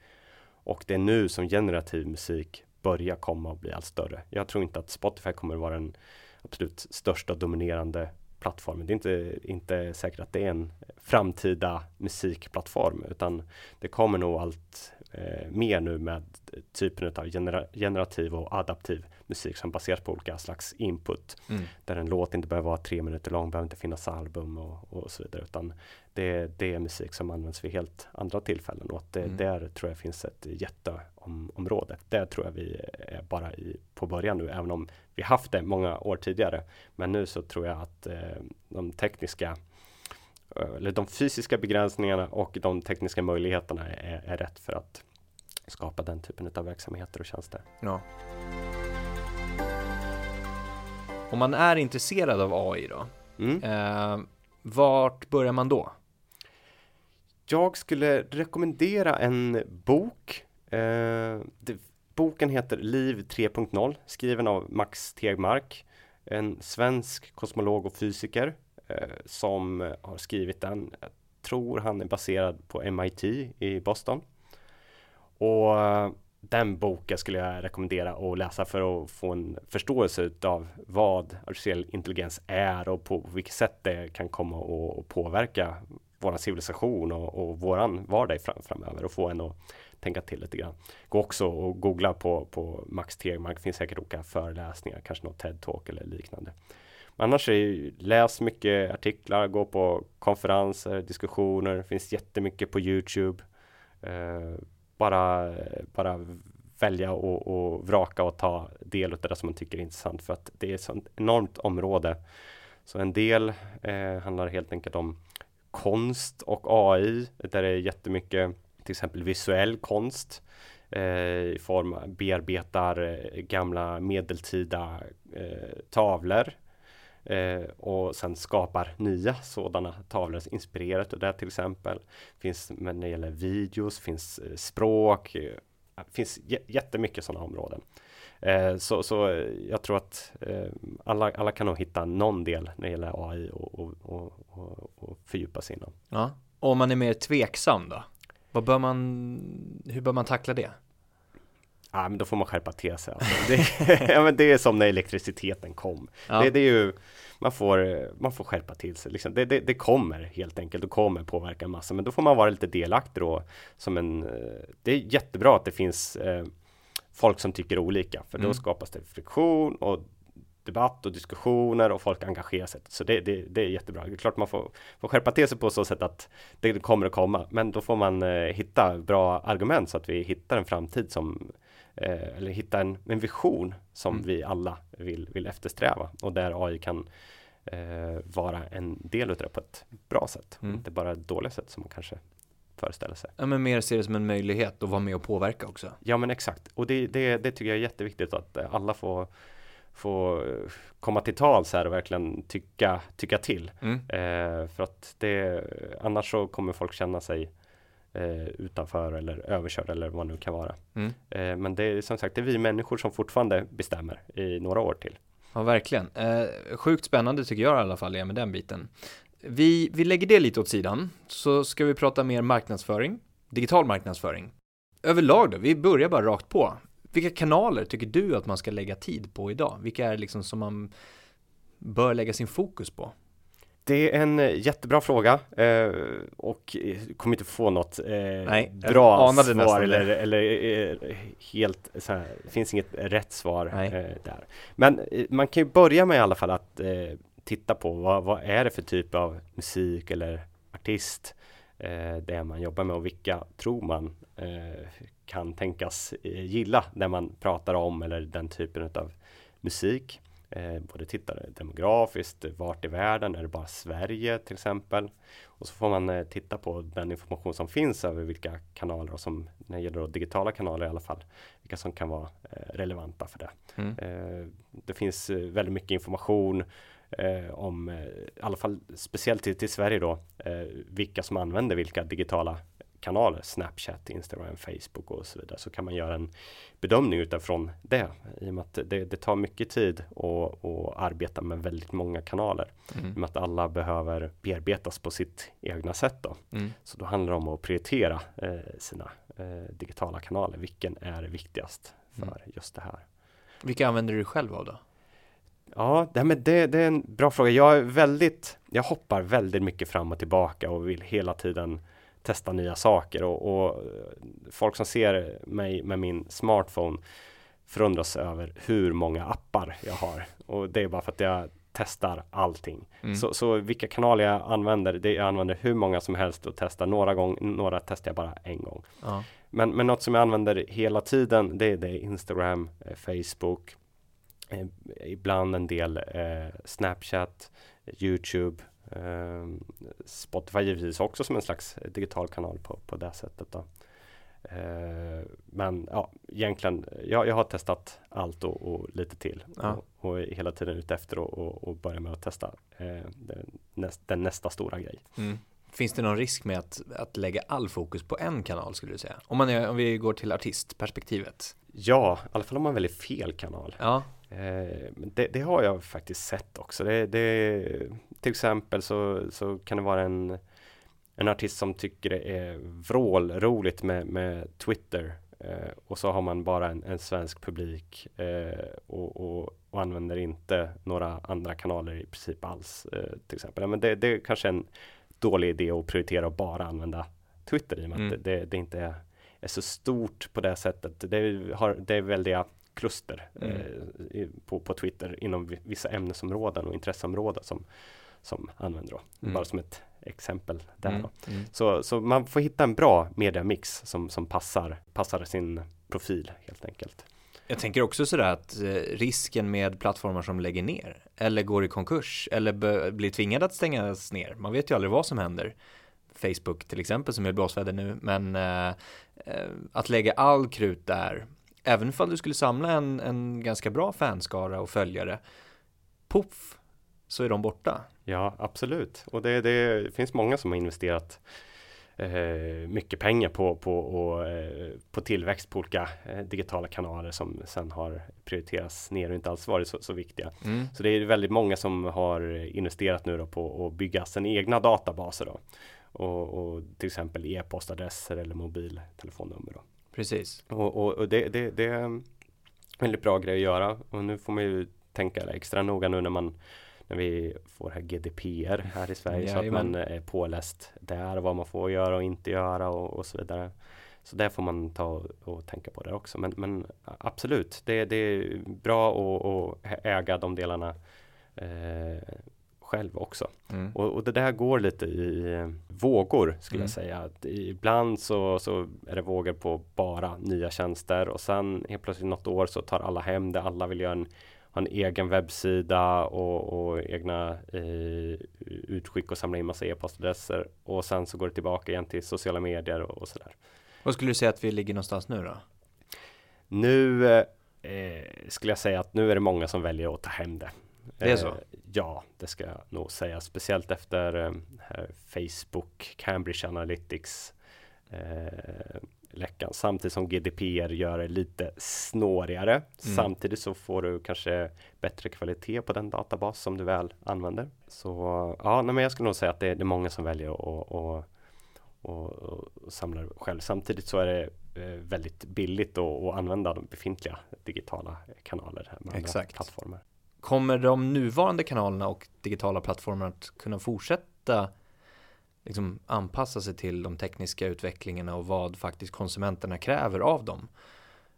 B: Och det är nu som generativ musik börja komma och bli allt större. Jag tror inte att Spotify kommer vara den absolut största dominerande plattformen. Det är inte, inte säkert att det är en framtida musikplattform utan det kommer nog allt eh, mer nu med typen av genera generativ och adaptiv musik som baseras på olika slags input. Mm. Där en låt inte behöver vara tre minuter lång, behöver inte finnas album och, och så vidare. Utan det, det, är musik som används vid helt andra tillfällen och att det, mm. där tror jag finns ett jätteområde. Där tror jag vi är bara i, på början nu, även om vi haft det många år tidigare. Men nu så tror jag att eh, de tekniska eh, eller de fysiska begränsningarna och de tekniska möjligheterna är, är rätt för att skapa den typen av verksamheter och tjänster.
A: Ja. Om man är intresserad av AI då, mm. eh, vart börjar man då?
B: Jag skulle rekommendera en bok. Eh, det, boken heter Liv 3.0 skriven av Max Tegmark, en svensk kosmolog och fysiker eh, som har skrivit den. Jag tror han är baserad på MIT i Boston. Och eh, den boken skulle jag rekommendera att läsa för att få en förståelse av vad artificiell intelligens är och på vilket sätt det kan komma att påverka vår civilisation och, och våran vardag fram, framöver och få en att tänka till lite grann. Gå också och googla på, på Max Tegmark, det finns säkert olika föreläsningar, kanske något TED-talk eller liknande. Men annars är det, läs mycket artiklar, gå på konferenser, diskussioner, det finns jättemycket på Youtube. Eh, bara, bara välja och, och vraka och ta del av det som man tycker är intressant för att det är ett sånt enormt område. Så en del eh, handlar helt enkelt om konst och AI där det är jättemycket till exempel visuell konst eh, i form av bearbetar eh, gamla medeltida eh, tavlor eh, och sen skapar nya sådana tavlor inspirerat och det till exempel. Finns när det gäller videos, finns eh, språk, eh, finns jättemycket sådana områden. Eh, så, så eh, jag tror att eh, alla, alla kan nog hitta någon del när det gäller AI och, och, och, och, och fördjupa sig inom.
A: Ja, och om man är mer tveksam då? Vad bör man, hur bör man tackla det?
B: Ja, men då får man skärpa till sig. Alltså. Det, ja, men det är som när elektriciteten kom. Ja. Det, det, är ju, man, får, man får skärpa till sig. Liksom. Det, det, det, kommer helt enkelt och kommer påverka massa. Men då får man vara lite delaktig då. Som en, eh, det är jättebra att det finns eh, folk som tycker olika. För då mm. skapas det friktion och debatt och diskussioner och folk engagerar sig. Så det, det, det är jättebra. Det är klart man får, får skärpa till sig på så sätt att det kommer att komma. Men då får man eh, hitta bra argument så att vi hittar en framtid som eh, eller hitta en, en vision som mm. vi alla vill, vill eftersträva och där AI kan eh, vara en del av det på ett bra sätt. Mm. Inte bara ett dåligt sätt som man kanske föreställer sig.
A: Ja men mer se det som en möjlighet att vara med och påverka också.
B: Ja men exakt och det, det, det tycker jag är jätteviktigt att alla får få komma till tals här och verkligen tycka, tycka till. Mm. Eh, för att det, annars så kommer folk känna sig eh, utanför eller överkörd eller vad det nu kan vara. Mm. Eh, men det är som sagt det är vi människor som fortfarande bestämmer i några år till.
A: Ja verkligen. Eh, sjukt spännande tycker jag i alla fall är med den biten. Vi, vi lägger det lite åt sidan, så ska vi prata mer marknadsföring, digital marknadsföring. Överlag då, vi börjar bara rakt på. Vilka kanaler tycker du att man ska lägga tid på idag? Vilka är liksom som man bör lägga sin fokus på?
B: Det är en eh, jättebra fråga eh, och eh, kommer inte få något eh,
A: Nej,
B: bra svar eller, eller eh, helt så här, det finns inget rätt svar eh, där. Men man kan ju börja med i alla fall att titta på vad, vad är det för typ av musik eller artist det man jobbar med och vilka tror man kan tänkas gilla det man pratar om eller den typen av musik eh, både tittare demografiskt, vart i världen, är det bara Sverige till exempel? Och så får man eh, titta på den information som finns över vilka kanaler och som, när det gäller digitala kanaler i alla fall, vilka som kan vara eh, relevanta för det. Mm. Eh, det finns eh, väldigt mycket information eh, om, i alla fall speciellt till, till Sverige då, vilka som använder vilka digitala kanaler, Snapchat, Instagram, Facebook och så vidare, så kan man göra en bedömning utifrån det. I och med att det, det tar mycket tid att arbeta med väldigt många kanaler. Mm. I och med att alla behöver bearbetas på sitt egna sätt. Då. Mm. Så då handlar det om att prioritera eh, sina eh, digitala kanaler. Vilken är viktigast för mm. just det här?
A: Vilka använder du själv av då?
B: Ja, det, men det, det, är en bra fråga. Jag är väldigt, jag hoppar väldigt mycket fram och tillbaka och vill hela tiden testa nya saker och, och, folk som ser mig med min smartphone förundras över hur många appar jag har och det är bara för att jag testar allting. Mm. Så, så, vilka kanaler jag använder, det jag använder hur många som helst och testar några gånger, några testar jag bara en gång. Ja. Men, men något som jag använder hela tiden, det är det Instagram, eh, Facebook, eh, ibland en del eh, Snapchat, Youtube, Spotify givetvis också som en slags digital kanal på, på det sättet. Då. Ehm, men ja, egentligen, jag, jag har testat allt och, och lite till ja. och, och, hela tiden ute efter och, och, och börja med att testa eh, den, näst, den nästa stora grej. Mm.
A: Finns det någon risk med att, att lägga all fokus på en kanal skulle du säga? Om, man är, om vi går till artistperspektivet.
B: Ja, i alla fall om man väljer fel kanal. Ja. Eh, det, det, har jag faktiskt sett också. Det, det, till exempel så, så kan det vara en, en artist som tycker det är vrålroligt med, med Twitter eh, och så har man bara en, en svensk publik eh, och, och, och, använder inte några andra kanaler i princip alls. Eh, till exempel. Men det, det är kanske en dålig idé att prioritera och bara använda Twitter i och med mm. att det, det, inte är, är, så stort på det sättet. Det, har, det är väldiga kluster mm. eh, på, på Twitter inom vissa ämnesområden och intresseområden som, som använder då. Mm. Bara som ett exempel där. Mm. mm. Så, så man får hitta en bra mediamix som, som passar, passar sin profil helt enkelt.
A: Jag tänker också sådär att eh, risken med plattformar som lägger ner eller går i konkurs eller blir tvingade att stängas ner. Man vet ju aldrig vad som händer. Facebook till exempel som är blåsväder nu, men eh, eh, att lägga all krut där även ifall du skulle samla en, en ganska bra fanskara och följare, poff, så är de borta.
B: Ja, absolut. Och det, det finns många som har investerat eh, mycket pengar på, på, och, eh, på tillväxt på olika eh, digitala kanaler som sen har prioriterats ner och inte alls varit så, så viktiga. Mm. Så det är väldigt många som har investerat nu då på att bygga sina egna databaser. Då. Och, och till exempel e-postadresser eller mobiltelefonnummer. Då.
A: Precis.
B: Och, och, och det, det, det, är en väldigt bra grej att göra och nu får man ju tänka extra noga nu när man när vi får här GDPR här i Sverige så att man är påläst där vad man får göra och inte göra och, och så vidare. Så där får man ta och, och tänka på det också. Men, men absolut, det, det, är bra att äga de delarna eh, själv också. Mm. Och, och, det där går lite i eh, vågor skulle mm. jag säga. Att ibland så, så är det vågor på bara nya tjänster och sen helt plötsligt något år så tar alla hem det. Alla vill göra en, ha en egen webbsida och, och egna eh, utskick och samla in massa e-postadresser. Och sen så går det tillbaka igen till sociala medier och, och sådär.
A: Vad skulle du säga att vi ligger någonstans nu då?
B: Nu eh, skulle jag säga att nu är det många som väljer att ta hem det.
A: Det är så? Eh,
B: ja, det ska jag nog säga. Speciellt efter eh, Facebook, Cambridge Analytics eh, läckan samtidigt som GDPR gör det lite snårigare. Mm. Samtidigt så får du kanske bättre kvalitet på den databas som du väl använder. Så ja, nej, men jag skulle nog säga att det, det är många som väljer att och, och, och samlar själv. Samtidigt så är det eh, väldigt billigt att, att använda de befintliga digitala kanaler med Exakt. plattformar.
A: Kommer de nuvarande kanalerna och digitala plattformarna att kunna fortsätta liksom anpassa sig till de tekniska utvecklingarna och vad faktiskt konsumenterna kräver av dem?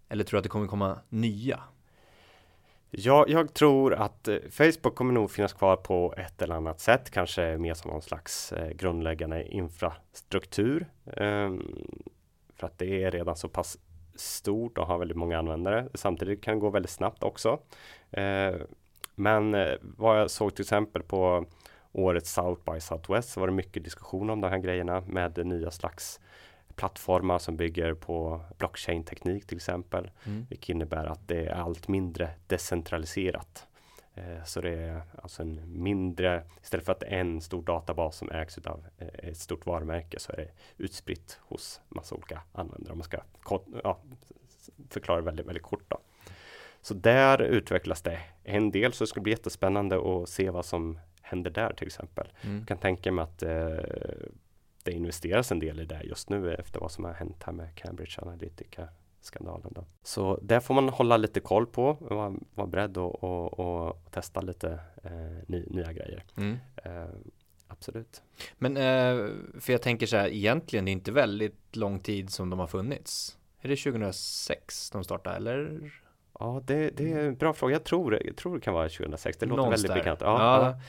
A: Eller tror du att det kommer komma nya?
B: Ja, jag tror att eh, Facebook kommer nog finnas kvar på ett eller annat sätt, kanske mer som någon slags eh, grundläggande infrastruktur. Ehm, för att det är redan så pass stort och har väldigt många användare. Samtidigt kan det gå väldigt snabbt också. Ehm, men eh, vad jag såg till exempel på årets South by Southwest så var det mycket diskussion om de här grejerna med nya slags plattformar som bygger på blockchain-teknik till exempel. Mm. Vilket innebär att det är allt mindre decentraliserat. Eh, så det är alltså en mindre, istället för att en stor databas som ägs av eh, ett stort varumärke så är det utspritt hos massa olika användare. Om man ska ja, förklara väldigt, väldigt kort. Då. Så där utvecklas det en del så det ska bli jättespännande att se vad som händer där till exempel. Mm. Jag kan tänka mig att eh, det investeras en del i det just nu efter vad som har hänt här med Cambridge Analytica skandalen. Då. Så där får man hålla lite koll på och vara, vara beredd och, och, och, testa lite eh, ny, nya grejer. Mm. Eh, absolut.
A: Men eh, för jag tänker så här egentligen det är inte väldigt lång tid som de har funnits. Är det 2006 de startade eller?
B: Ja, det, det är en bra fråga. Jag tror, jag tror det kan vara 2006. Det låter Någonstans väldigt bekant. Ja, ja. ja.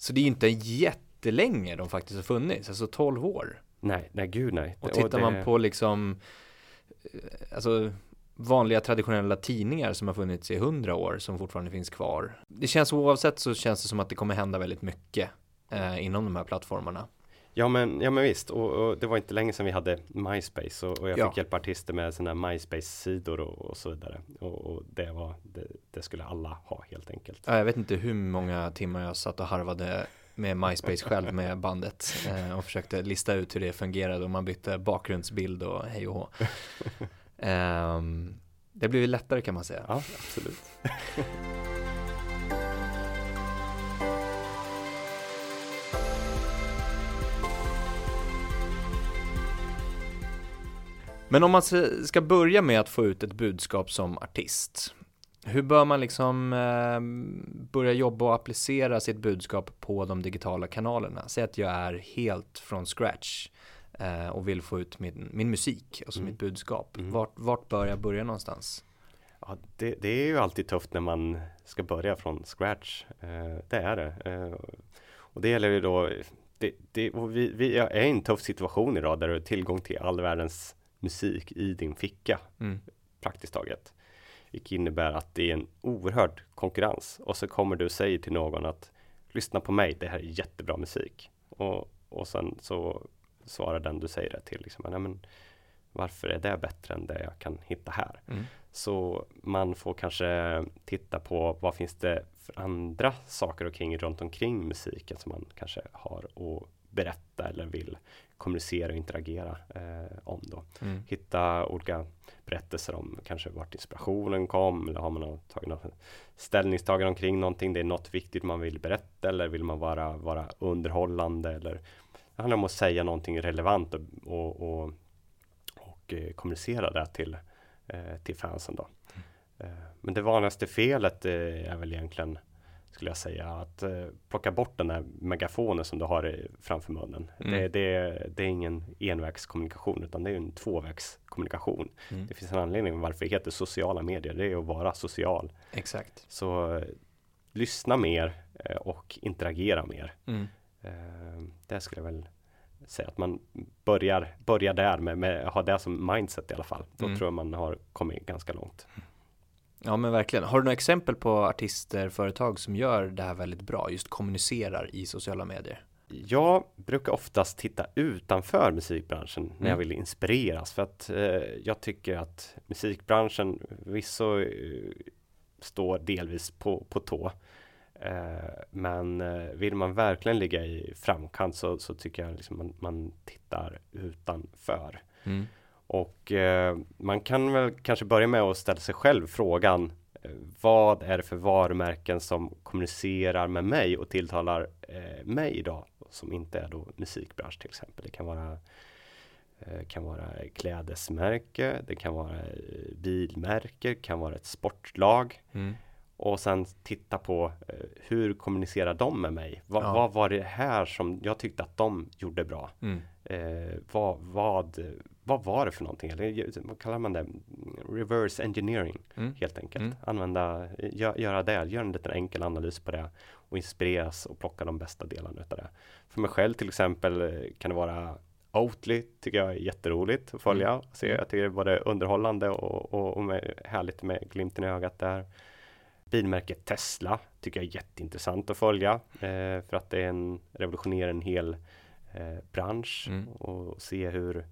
A: Så det är inte jättelänge de faktiskt har funnits, alltså 12 år.
B: Nej, nej gud nej.
A: Och tittar det... man på liksom, eh, alltså vanliga traditionella tidningar som har funnits i 100 år som fortfarande finns kvar. Det känns oavsett så känns det som att det kommer hända väldigt mycket eh, inom de här plattformarna.
B: Ja men, ja men visst, och, och, det var inte länge sedan vi hade MySpace och, och jag ja. fick hjälpa artister med sina MySpace-sidor och, och, så vidare. Och, det, var, det, det, skulle alla ha helt enkelt.
A: Ja, jag vet inte hur många timmar jag satt och harvade med MySpace själv med bandet eh, och försökte lista ut hur det fungerade och man bytte bakgrundsbild och hej och hå. eh, det blev lättare kan man säga.
B: Ja, absolut.
A: Men om man ska börja med att få ut ett budskap som artist, hur bör man liksom eh, börja jobba och applicera sitt budskap på de digitala kanalerna? Säg att jag är helt från scratch eh, och vill få ut min, min musik, alltså mm. mitt budskap. Mm. Vart, vart bör jag börja någonstans?
B: Ja, det, det, är ju alltid tufft när man ska börja från scratch. Eh, det är det. Eh, och det gäller ju då, det, det, vi, vi är i en tuff situation idag där du har tillgång till all världens musik i din ficka. Mm. Praktiskt taget. Vilket innebär att det är en oerhörd konkurrens. Och så kommer du och säger till någon att lyssna på mig, det här är jättebra musik. Och, och sen så svarar den du säger det till liksom, Nej, men varför är det bättre än det jag kan hitta här? Mm. Så man får kanske titta på vad finns det för andra saker och kring runt omkring musiken som man kanske har att berätta eller vill kommunicera och interagera eh, om då. Mm. Hitta olika berättelser om kanske vart inspirationen kom eller har man tagit något ställningstagande omkring någonting. Det är något viktigt man vill berätta eller vill man vara, vara underhållande eller det handlar om att säga någonting relevant och, och, och, och eh, kommunicera det till, eh, till fansen då. Mm. Eh, men det vanligaste felet eh, är väl egentligen skulle jag säga. Att eh, plocka bort den där megafonen som du har framför munnen. Mm. Det, det, det, är ingen envägskommunikation utan det är en tvåvägskommunikation. Mm. Det finns en anledning varför det heter sociala medier. Det är att vara social.
A: Exakt.
B: Så eh, lyssna mer eh, och interagera mer. Mm. Eh, det skulle jag väl säga att man börjar, börjar där med, med ha det som mindset i alla fall. Då mm. tror jag man har kommit ganska långt.
A: Ja men verkligen. Har du några exempel på artister, företag som gör det här väldigt bra, just kommunicerar i sociala medier?
B: Jag brukar oftast titta utanför musikbranschen mm. när jag mm. vill inspireras för att eh, jag tycker att musikbranschen vissa eh, står delvis på, på tå. Eh, men eh, vill man verkligen ligga i framkant så, så tycker jag liksom man, man tittar utanför. Mm. Och eh, man kan väl kanske börja med att ställa sig själv frågan eh, vad är det för varumärken som kommunicerar med mig och tilltalar eh, mig idag som inte är då musikbransch till exempel. Det kan vara eh, kan vara klädesmärke, det kan vara eh, bilmärke, kan vara ett sportlag. Mm. Och sen titta på hur kommunicerar de med mig? Va, ja. Vad var det här som jag tyckte att de gjorde bra? Mm. Eh, vad, vad, vad var det för någonting? Eller vad kallar man det? Reverse engineering mm. helt enkelt. Mm. Använda, gö, göra det, göra en liten enkel analys på det och inspireras och plocka de bästa delarna utav det. För mig själv till exempel eh, kan det vara Oatly tycker jag är jätteroligt att följa. Mm. Se, jag tycker det är både underhållande och, och, och med, härligt med glimten i ögat där. Bilmärket Tesla tycker jag är jätteintressant att följa eh, för att det är en revolutionerar en hel eh, bransch mm. och se hur,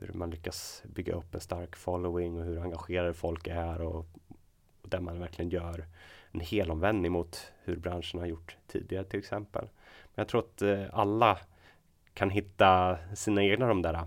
B: hur man lyckas bygga upp en stark following och hur engagerade folk är och, och där man verkligen gör en helomvändning mot hur branschen har gjort tidigare till exempel. Men jag tror att eh, alla kan hitta sina egna de där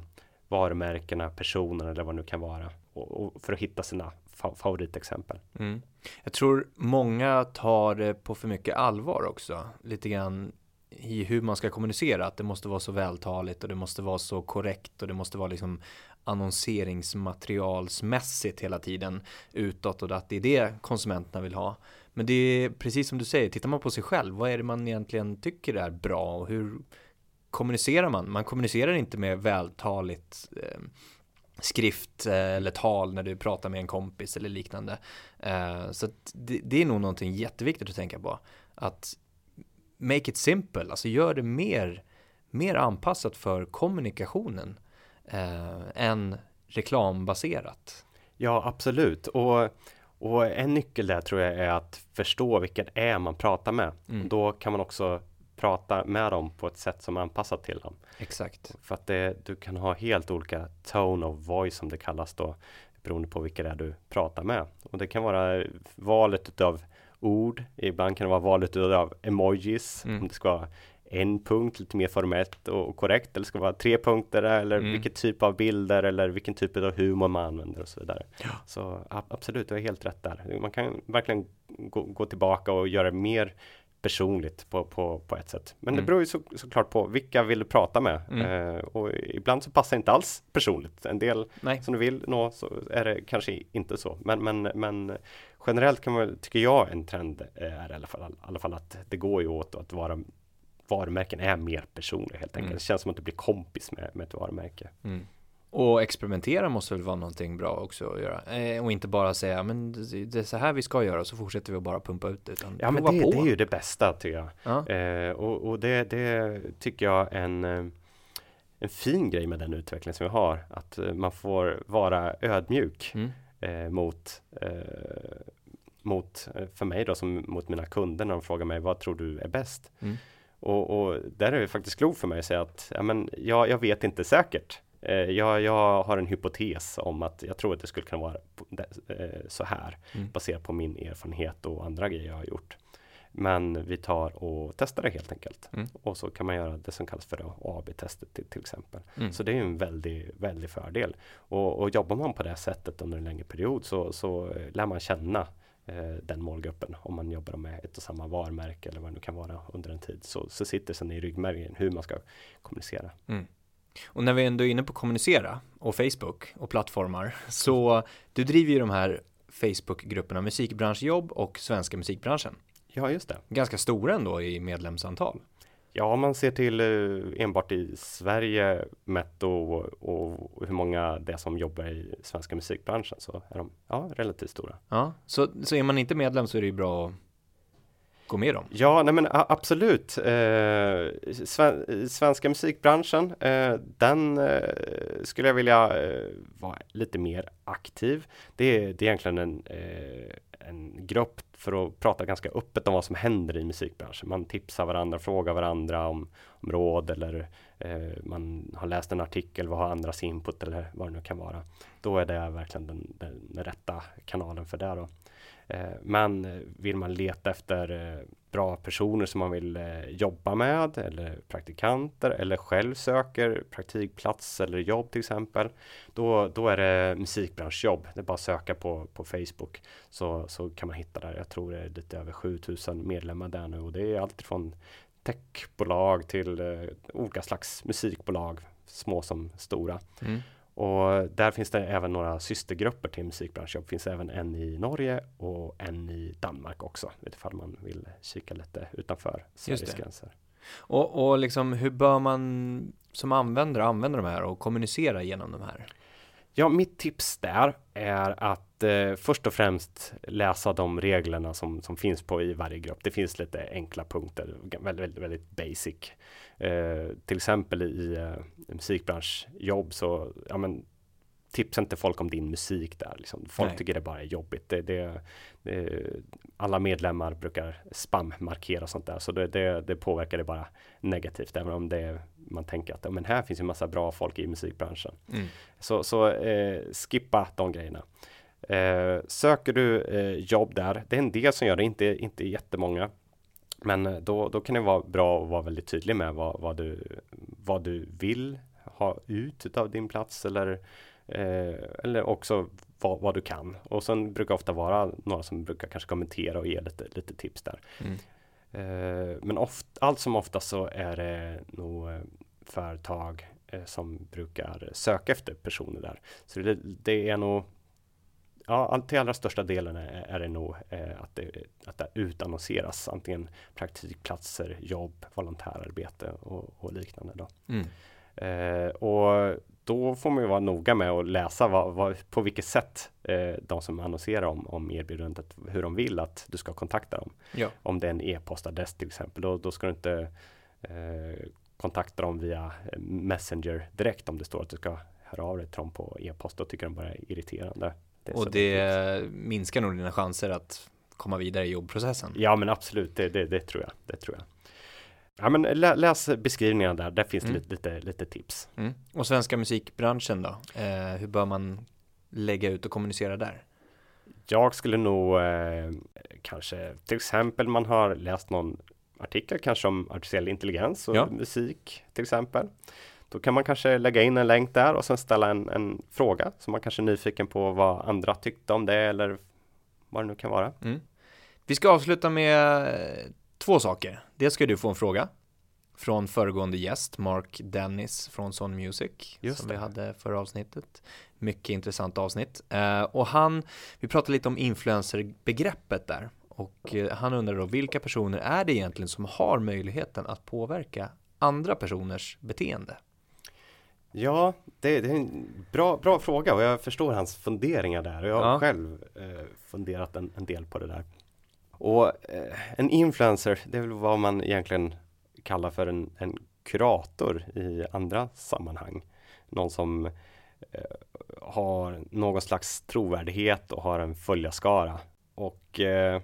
B: varumärkena, personerna eller vad det nu kan vara och, och för att hitta sina fa favoritexempel. Mm.
A: Jag tror många tar det på för mycket allvar också, lite grann i hur man ska kommunicera, att det måste vara så vältaligt och det måste vara så korrekt och det måste vara liksom annonseringsmaterialsmässigt hela tiden utåt och att det är det konsumenterna vill ha. Men det är precis som du säger, tittar man på sig själv, vad är det man egentligen tycker är bra och hur kommunicerar man? Man kommunicerar inte med vältaligt eh, skrift eh, eller tal när du pratar med en kompis eller liknande. Eh, så det, det, är nog någonting jätteviktigt att tänka på. Att make it simple, alltså gör det mer, mer anpassat för kommunikationen eh, än reklambaserat.
B: Ja, absolut. Och, och en nyckel där tror jag är att förstå vilken är man pratar med. Mm. Då kan man också prata med dem på ett sätt som är anpassat till dem.
A: Exakt.
B: För att det, du kan ha helt olika tone of voice som det kallas då beroende på vilka det är du pratar med. Och det kan vara valet utav ord. Ibland kan det vara valet utav emojis. Mm. Om det ska vara en punkt, lite mer formellt och korrekt. Eller ska det vara tre punkter eller mm. vilken typ av bilder eller vilken typ av humor man använder och så vidare. Ja. Så absolut, du har helt rätt där. Man kan verkligen gå, gå tillbaka och göra mer personligt på, på, på ett sätt. Men mm. det beror ju så, såklart på vilka vill du prata med. Mm. Eh, och ibland så passar inte alls personligt. En del Nej. som du vill nå så är det kanske inte så. Men, men, men generellt kan man, tycker jag en trend är i alla fall, i alla fall att det går ju åt att vara varumärken är mer personliga helt enkelt. Mm. Det känns som att du blir kompis med, med ett varumärke.
A: Mm. Och experimentera måste väl vara någonting bra också att göra. Eh, och inte bara säga, men det är så här vi ska göra, så fortsätter vi bara pumpa ut
B: utan Ja, men det, det, är ju det bästa tycker jag. Ja. Eh, och, och det, det, tycker jag är en, en fin grej med den utveckling som vi har. Att eh, man får vara ödmjuk mm. Eh, mot eh, mot, för mig då, som mot mina kunder när de frågar mig, vad tror du är bäst? Mm. Och, och, där är det faktiskt klokt för mig att säga att ja, men, ja, jag vet inte säkert. Eh, jag, jag, har en hypotes om att jag tror att det skulle kunna vara eh, så här mm. baserat på min erfarenhet och andra grejer jag har gjort. Men vi tar och testar det helt enkelt. Mm. Och så kan man göra det som kallas för AB-testet till, till, exempel. Mm. Så det är en väldig, väldig fördel. Och, och jobbar man på det sättet under en längre period så, så lär man känna eh, den målgruppen. Om man jobbar med ett och samma varumärke eller vad det nu kan vara under en tid. Så, så sitter sen i ryggmärgen hur man ska kommunicera. Mm.
A: Och när vi ändå är inne på kommunicera och Facebook och plattformar så du driver ju de här Facebookgrupperna musikbranschjobb och svenska musikbranschen.
B: Ja, just det.
A: Ganska stora ändå i medlemsantal.
B: Ja, om man ser till uh, enbart i Sverige mätt och, och, hur många det är som jobbar i svenska musikbranschen så är de ja, relativt stora.
A: Ja, så, så är man inte medlem så är det ju bra att gå med dem?
B: Ja, nej men absolut. Eh, sven svenska musikbranschen, eh, den eh, skulle jag vilja vara lite mer aktiv. Det är, det är egentligen en, en grupp för att prata ganska öppet om vad som händer i musikbranschen. Man tipsar varandra, frågar varandra om, om råd eller eh, man har läst en artikel, vad har andras input eller vad det nu kan vara. Då är det verkligen den, den, den rätta kanalen för det. Då. Eh, men eh, vill man leta efter eh, bra personer som man vill jobba med eller praktikanter eller själv söker praktikplats eller jobb till exempel. Då, då är det musikbranschjobb. Det är bara att söka på, på Facebook så, så kan man hitta där. Jag tror det är lite över 7000 medlemmar där nu och det är allt från techbolag till olika slags musikbolag, små som stora. Mm. Och där finns det även några systergrupper till musikbranschjobb. Det finns även en i Norge och en i Danmark också. Ifall man vill kika lite utanför Sveriges gränser.
A: Och, och liksom, hur bör man som användare använda de här och kommunicera genom de här?
B: Ja, mitt tips där är att eh, först och främst läsa de reglerna som, som finns på i varje grupp. Det finns lite enkla punkter, väldigt, väldigt, väldigt basic. Eh, till exempel i eh, musikbranschjobb så ja, men, tipsa inte folk om din musik där. Liksom. Folk Nej. tycker det bara är jobbigt. Det, det, det, alla medlemmar brukar spammarkera sånt där, så det, det, det påverkar det bara negativt, även om det man tänker att men här finns ju massa bra folk i musikbranschen. Mm. Så, så eh, skippa de grejerna. Eh, söker du eh, jobb där, det är en del som gör det, inte, inte jättemånga. Men eh, då, då kan det vara bra att vara väldigt tydlig med vad, vad, du, vad du vill ha ut av din plats eller, eh, eller också vad, vad, du kan. Och sen brukar ofta vara några som brukar kanske kommentera och ge lite, lite tips där. Mm. Eh, men oft, allt som oftast så är det nog eh, företag som brukar söka efter personer där. Så det, det är nog Ja, till allra största delen är, är det nog eh, att, det, att det utannonseras antingen praktikplatser, jobb, volontärarbete och, och liknande. Då. Mm. Eh, och då får man ju vara noga med att läsa vad, vad, på vilket sätt eh, de som annonserar om, om erbjudandet, hur de vill att du ska kontakta dem. Ja. Om det är en e-postadress till exempel, då, då ska du inte eh, kontakta dem via Messenger direkt om det står att du ska höra av dig till dem på e-post. Då tycker de bara är irriterande.
A: Det och det minskar nog dina chanser att komma vidare i jobbprocessen.
B: Ja, men absolut, det, det, det tror jag. Det tror jag. Ja, men läs beskrivningarna där. Där finns mm. lite, lite, lite tips.
A: Mm. Och svenska musikbranschen då? Eh, hur bör man lägga ut och kommunicera där?
B: Jag skulle nog eh, kanske till exempel man har läst någon artikel kanske om artificiell intelligens och ja. musik till exempel. Då kan man kanske lägga in en länk där och sen ställa en, en fråga som man kanske är nyfiken på vad andra tyckte om det eller vad det nu kan vara. Mm.
A: Vi ska avsluta med två saker. Dels ska du få en fråga från föregående gäst, Mark Dennis från Son Music, Just som det. vi hade förra avsnittet. Mycket intressant avsnitt. Uh, och han, vi pratade lite om influencerbegreppet där. Och uh, han undrar då, vilka personer är det egentligen som har möjligheten att påverka andra personers beteende?
B: Ja, det, det, är en bra, bra fråga och jag förstår hans funderingar där. Jag har ja. själv eh, funderat en, en, del på det där. Och eh, en influencer, det är väl vad man egentligen kallar för en, en kurator i andra sammanhang. Någon som eh, har någon slags trovärdighet och har en följarskara. Och eh,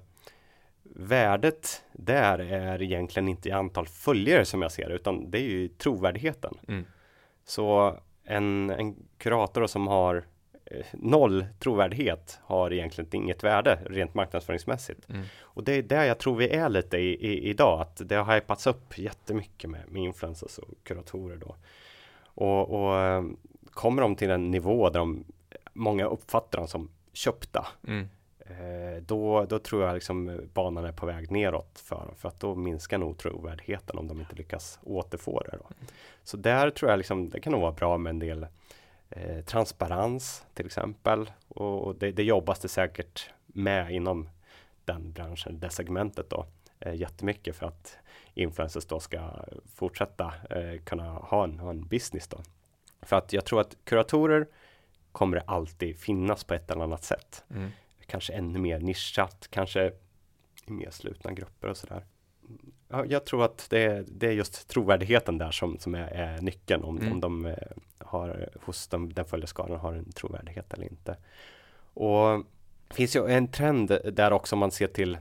B: värdet där är egentligen inte i antal följare som jag ser det, utan det är ju trovärdigheten. Mm. Så en, en kurator som har eh, noll trovärdighet har egentligen inget värde rent marknadsföringsmässigt. Mm. Och det är där jag tror vi är lite i, i, idag, att det har hypats upp jättemycket med, med influencers och kuratorer då. Och, och eh, kommer de till en nivå där de, många uppfattar dem som köpta, mm. Eh, då, då tror jag liksom banan är på väg neråt för dem, för att då minskar nog trovärdigheten om de inte lyckas återfå det. Då. Så där tror jag liksom, det kan nog vara bra med en del eh, transparens till exempel. Och, och det, det jobbas det säkert med inom den branschen, det segmentet då eh, jättemycket för att influencers då ska fortsätta eh, kunna ha en, ha en business då. För att jag tror att kuratorer kommer det alltid finnas på ett eller annat sätt. Mm kanske ännu mer nischat, kanske i mer slutna grupper och sådär. Ja, jag tror att det är, det är just trovärdigheten där som, som är, är nyckeln om, mm. om de eh, har hos dem, den följarskaran har en trovärdighet eller inte. Och Det finns ju en trend där också om man ser till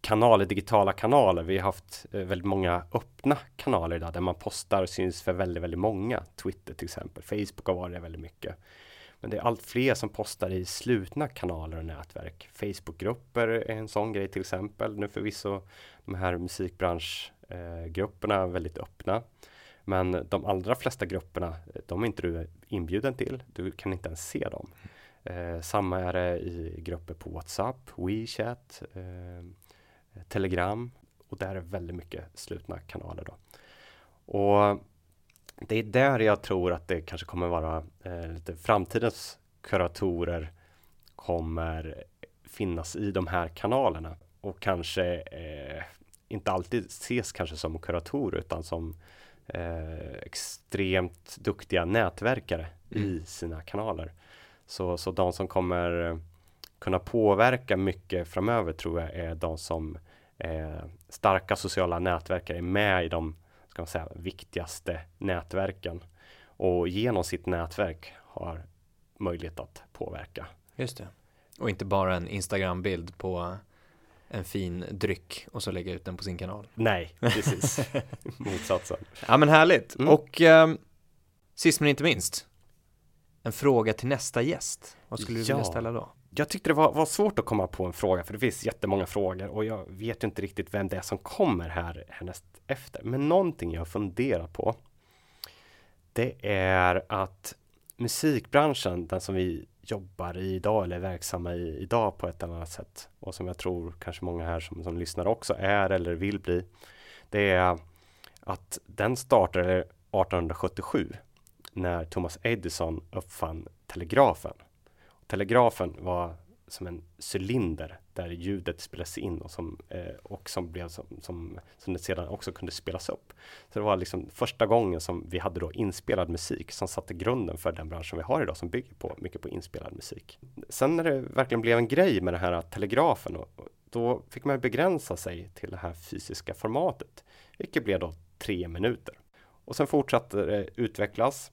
B: kanaler, digitala kanaler. Vi har haft eh, väldigt många öppna kanaler idag där man postar och syns för väldigt, väldigt många. Twitter till exempel, Facebook har varit väldigt mycket. Men det är allt fler som postar i slutna kanaler och nätverk. Facebookgrupper är en sån grej till exempel. Nu förvisso de här musikbranschgrupperna eh, väldigt öppna. Men de allra flesta grupperna, de är inte du inbjuden till. Du kan inte ens se dem. Eh, samma är det i grupper på WhatsApp, WeChat, eh, Telegram och där är väldigt mycket slutna kanaler. Då. Och det är där jag tror att det kanske kommer vara eh, lite framtidens kuratorer kommer finnas i de här kanalerna och kanske eh, inte alltid ses kanske som kuratorer utan som eh, extremt duktiga nätverkare mm. i sina kanaler. Så, så de som kommer kunna påverka mycket framöver tror jag är de som eh, starka sociala nätverk är med i de ska man säga, viktigaste nätverken och genom sitt nätverk har möjlighet att påverka.
A: Just det. Och inte bara en Instagram-bild på en fin dryck och så lägga ut den på sin kanal.
B: Nej, precis. Motsatsen.
A: Ja men härligt. Mm. Och eh, sist men inte minst, en fråga till nästa gäst. Vad skulle du ja. vilja ställa då?
B: Jag tyckte det var, var, svårt att komma på en fråga för det finns jättemånga frågor och jag vet inte riktigt vem det är som kommer här härnäst efter. Men någonting jag funderar på det är att musikbranschen, den som vi jobbar i idag eller är verksamma i idag på ett eller annat sätt och som jag tror kanske många här som, som lyssnar också är eller vill bli. Det är att den startade 1877 när Thomas Edison uppfann telegrafen. Telegrafen var som en cylinder där ljudet spelas in och som, eh, och som blev som, som, som det sedan också kunde spelas upp. Så det var liksom första gången som vi hade då inspelad musik som satte grunden för den branschen vi har idag som bygger på mycket på inspelad musik. Sen när det verkligen blev en grej med den här telegrafen och, och då fick man begränsa sig till det här fysiska formatet, vilket blev då tre minuter. Och sen fortsatte det utvecklas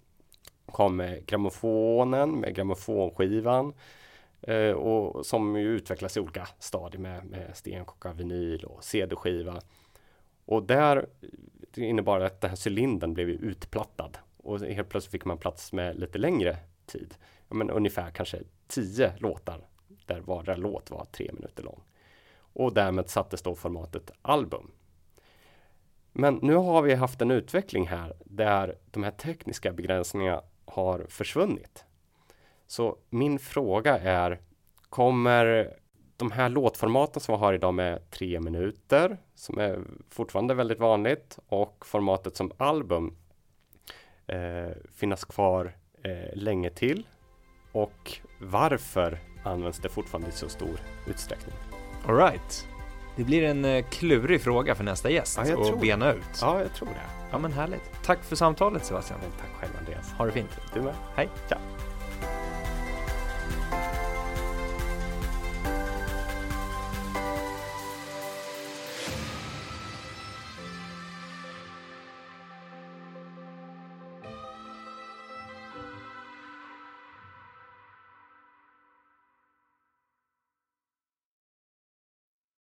B: kom grammofonen med grammofonskivan eh, och som ju utvecklas i olika stadier med, med stenkocka, vinyl och CD-skiva. Och där det innebar att den här cylindern blev utplattad och helt plötsligt fick man plats med lite längre tid. Ja, men ungefär kanske tio låtar där vardera låt var tre minuter lång. Och därmed sattes då formatet album. Men nu har vi haft en utveckling här där de här tekniska begränsningarna har försvunnit. Så min fråga är, kommer de här låtformaten som vi har idag med tre minuter, som är fortfarande väldigt vanligt, och formatet som album eh, finnas kvar eh, länge till? Och varför används det fortfarande i så stor utsträckning?
A: Alright. Det blir en eh, klurig fråga för nästa gäst ja, att bena ut.
B: Ja, jag tror det.
A: Ja, men härligt. Tack för samtalet Sebastian.
B: Tack själv Andreas.
A: Ha det fint.
B: Du med.
A: Hej.
B: Ciao.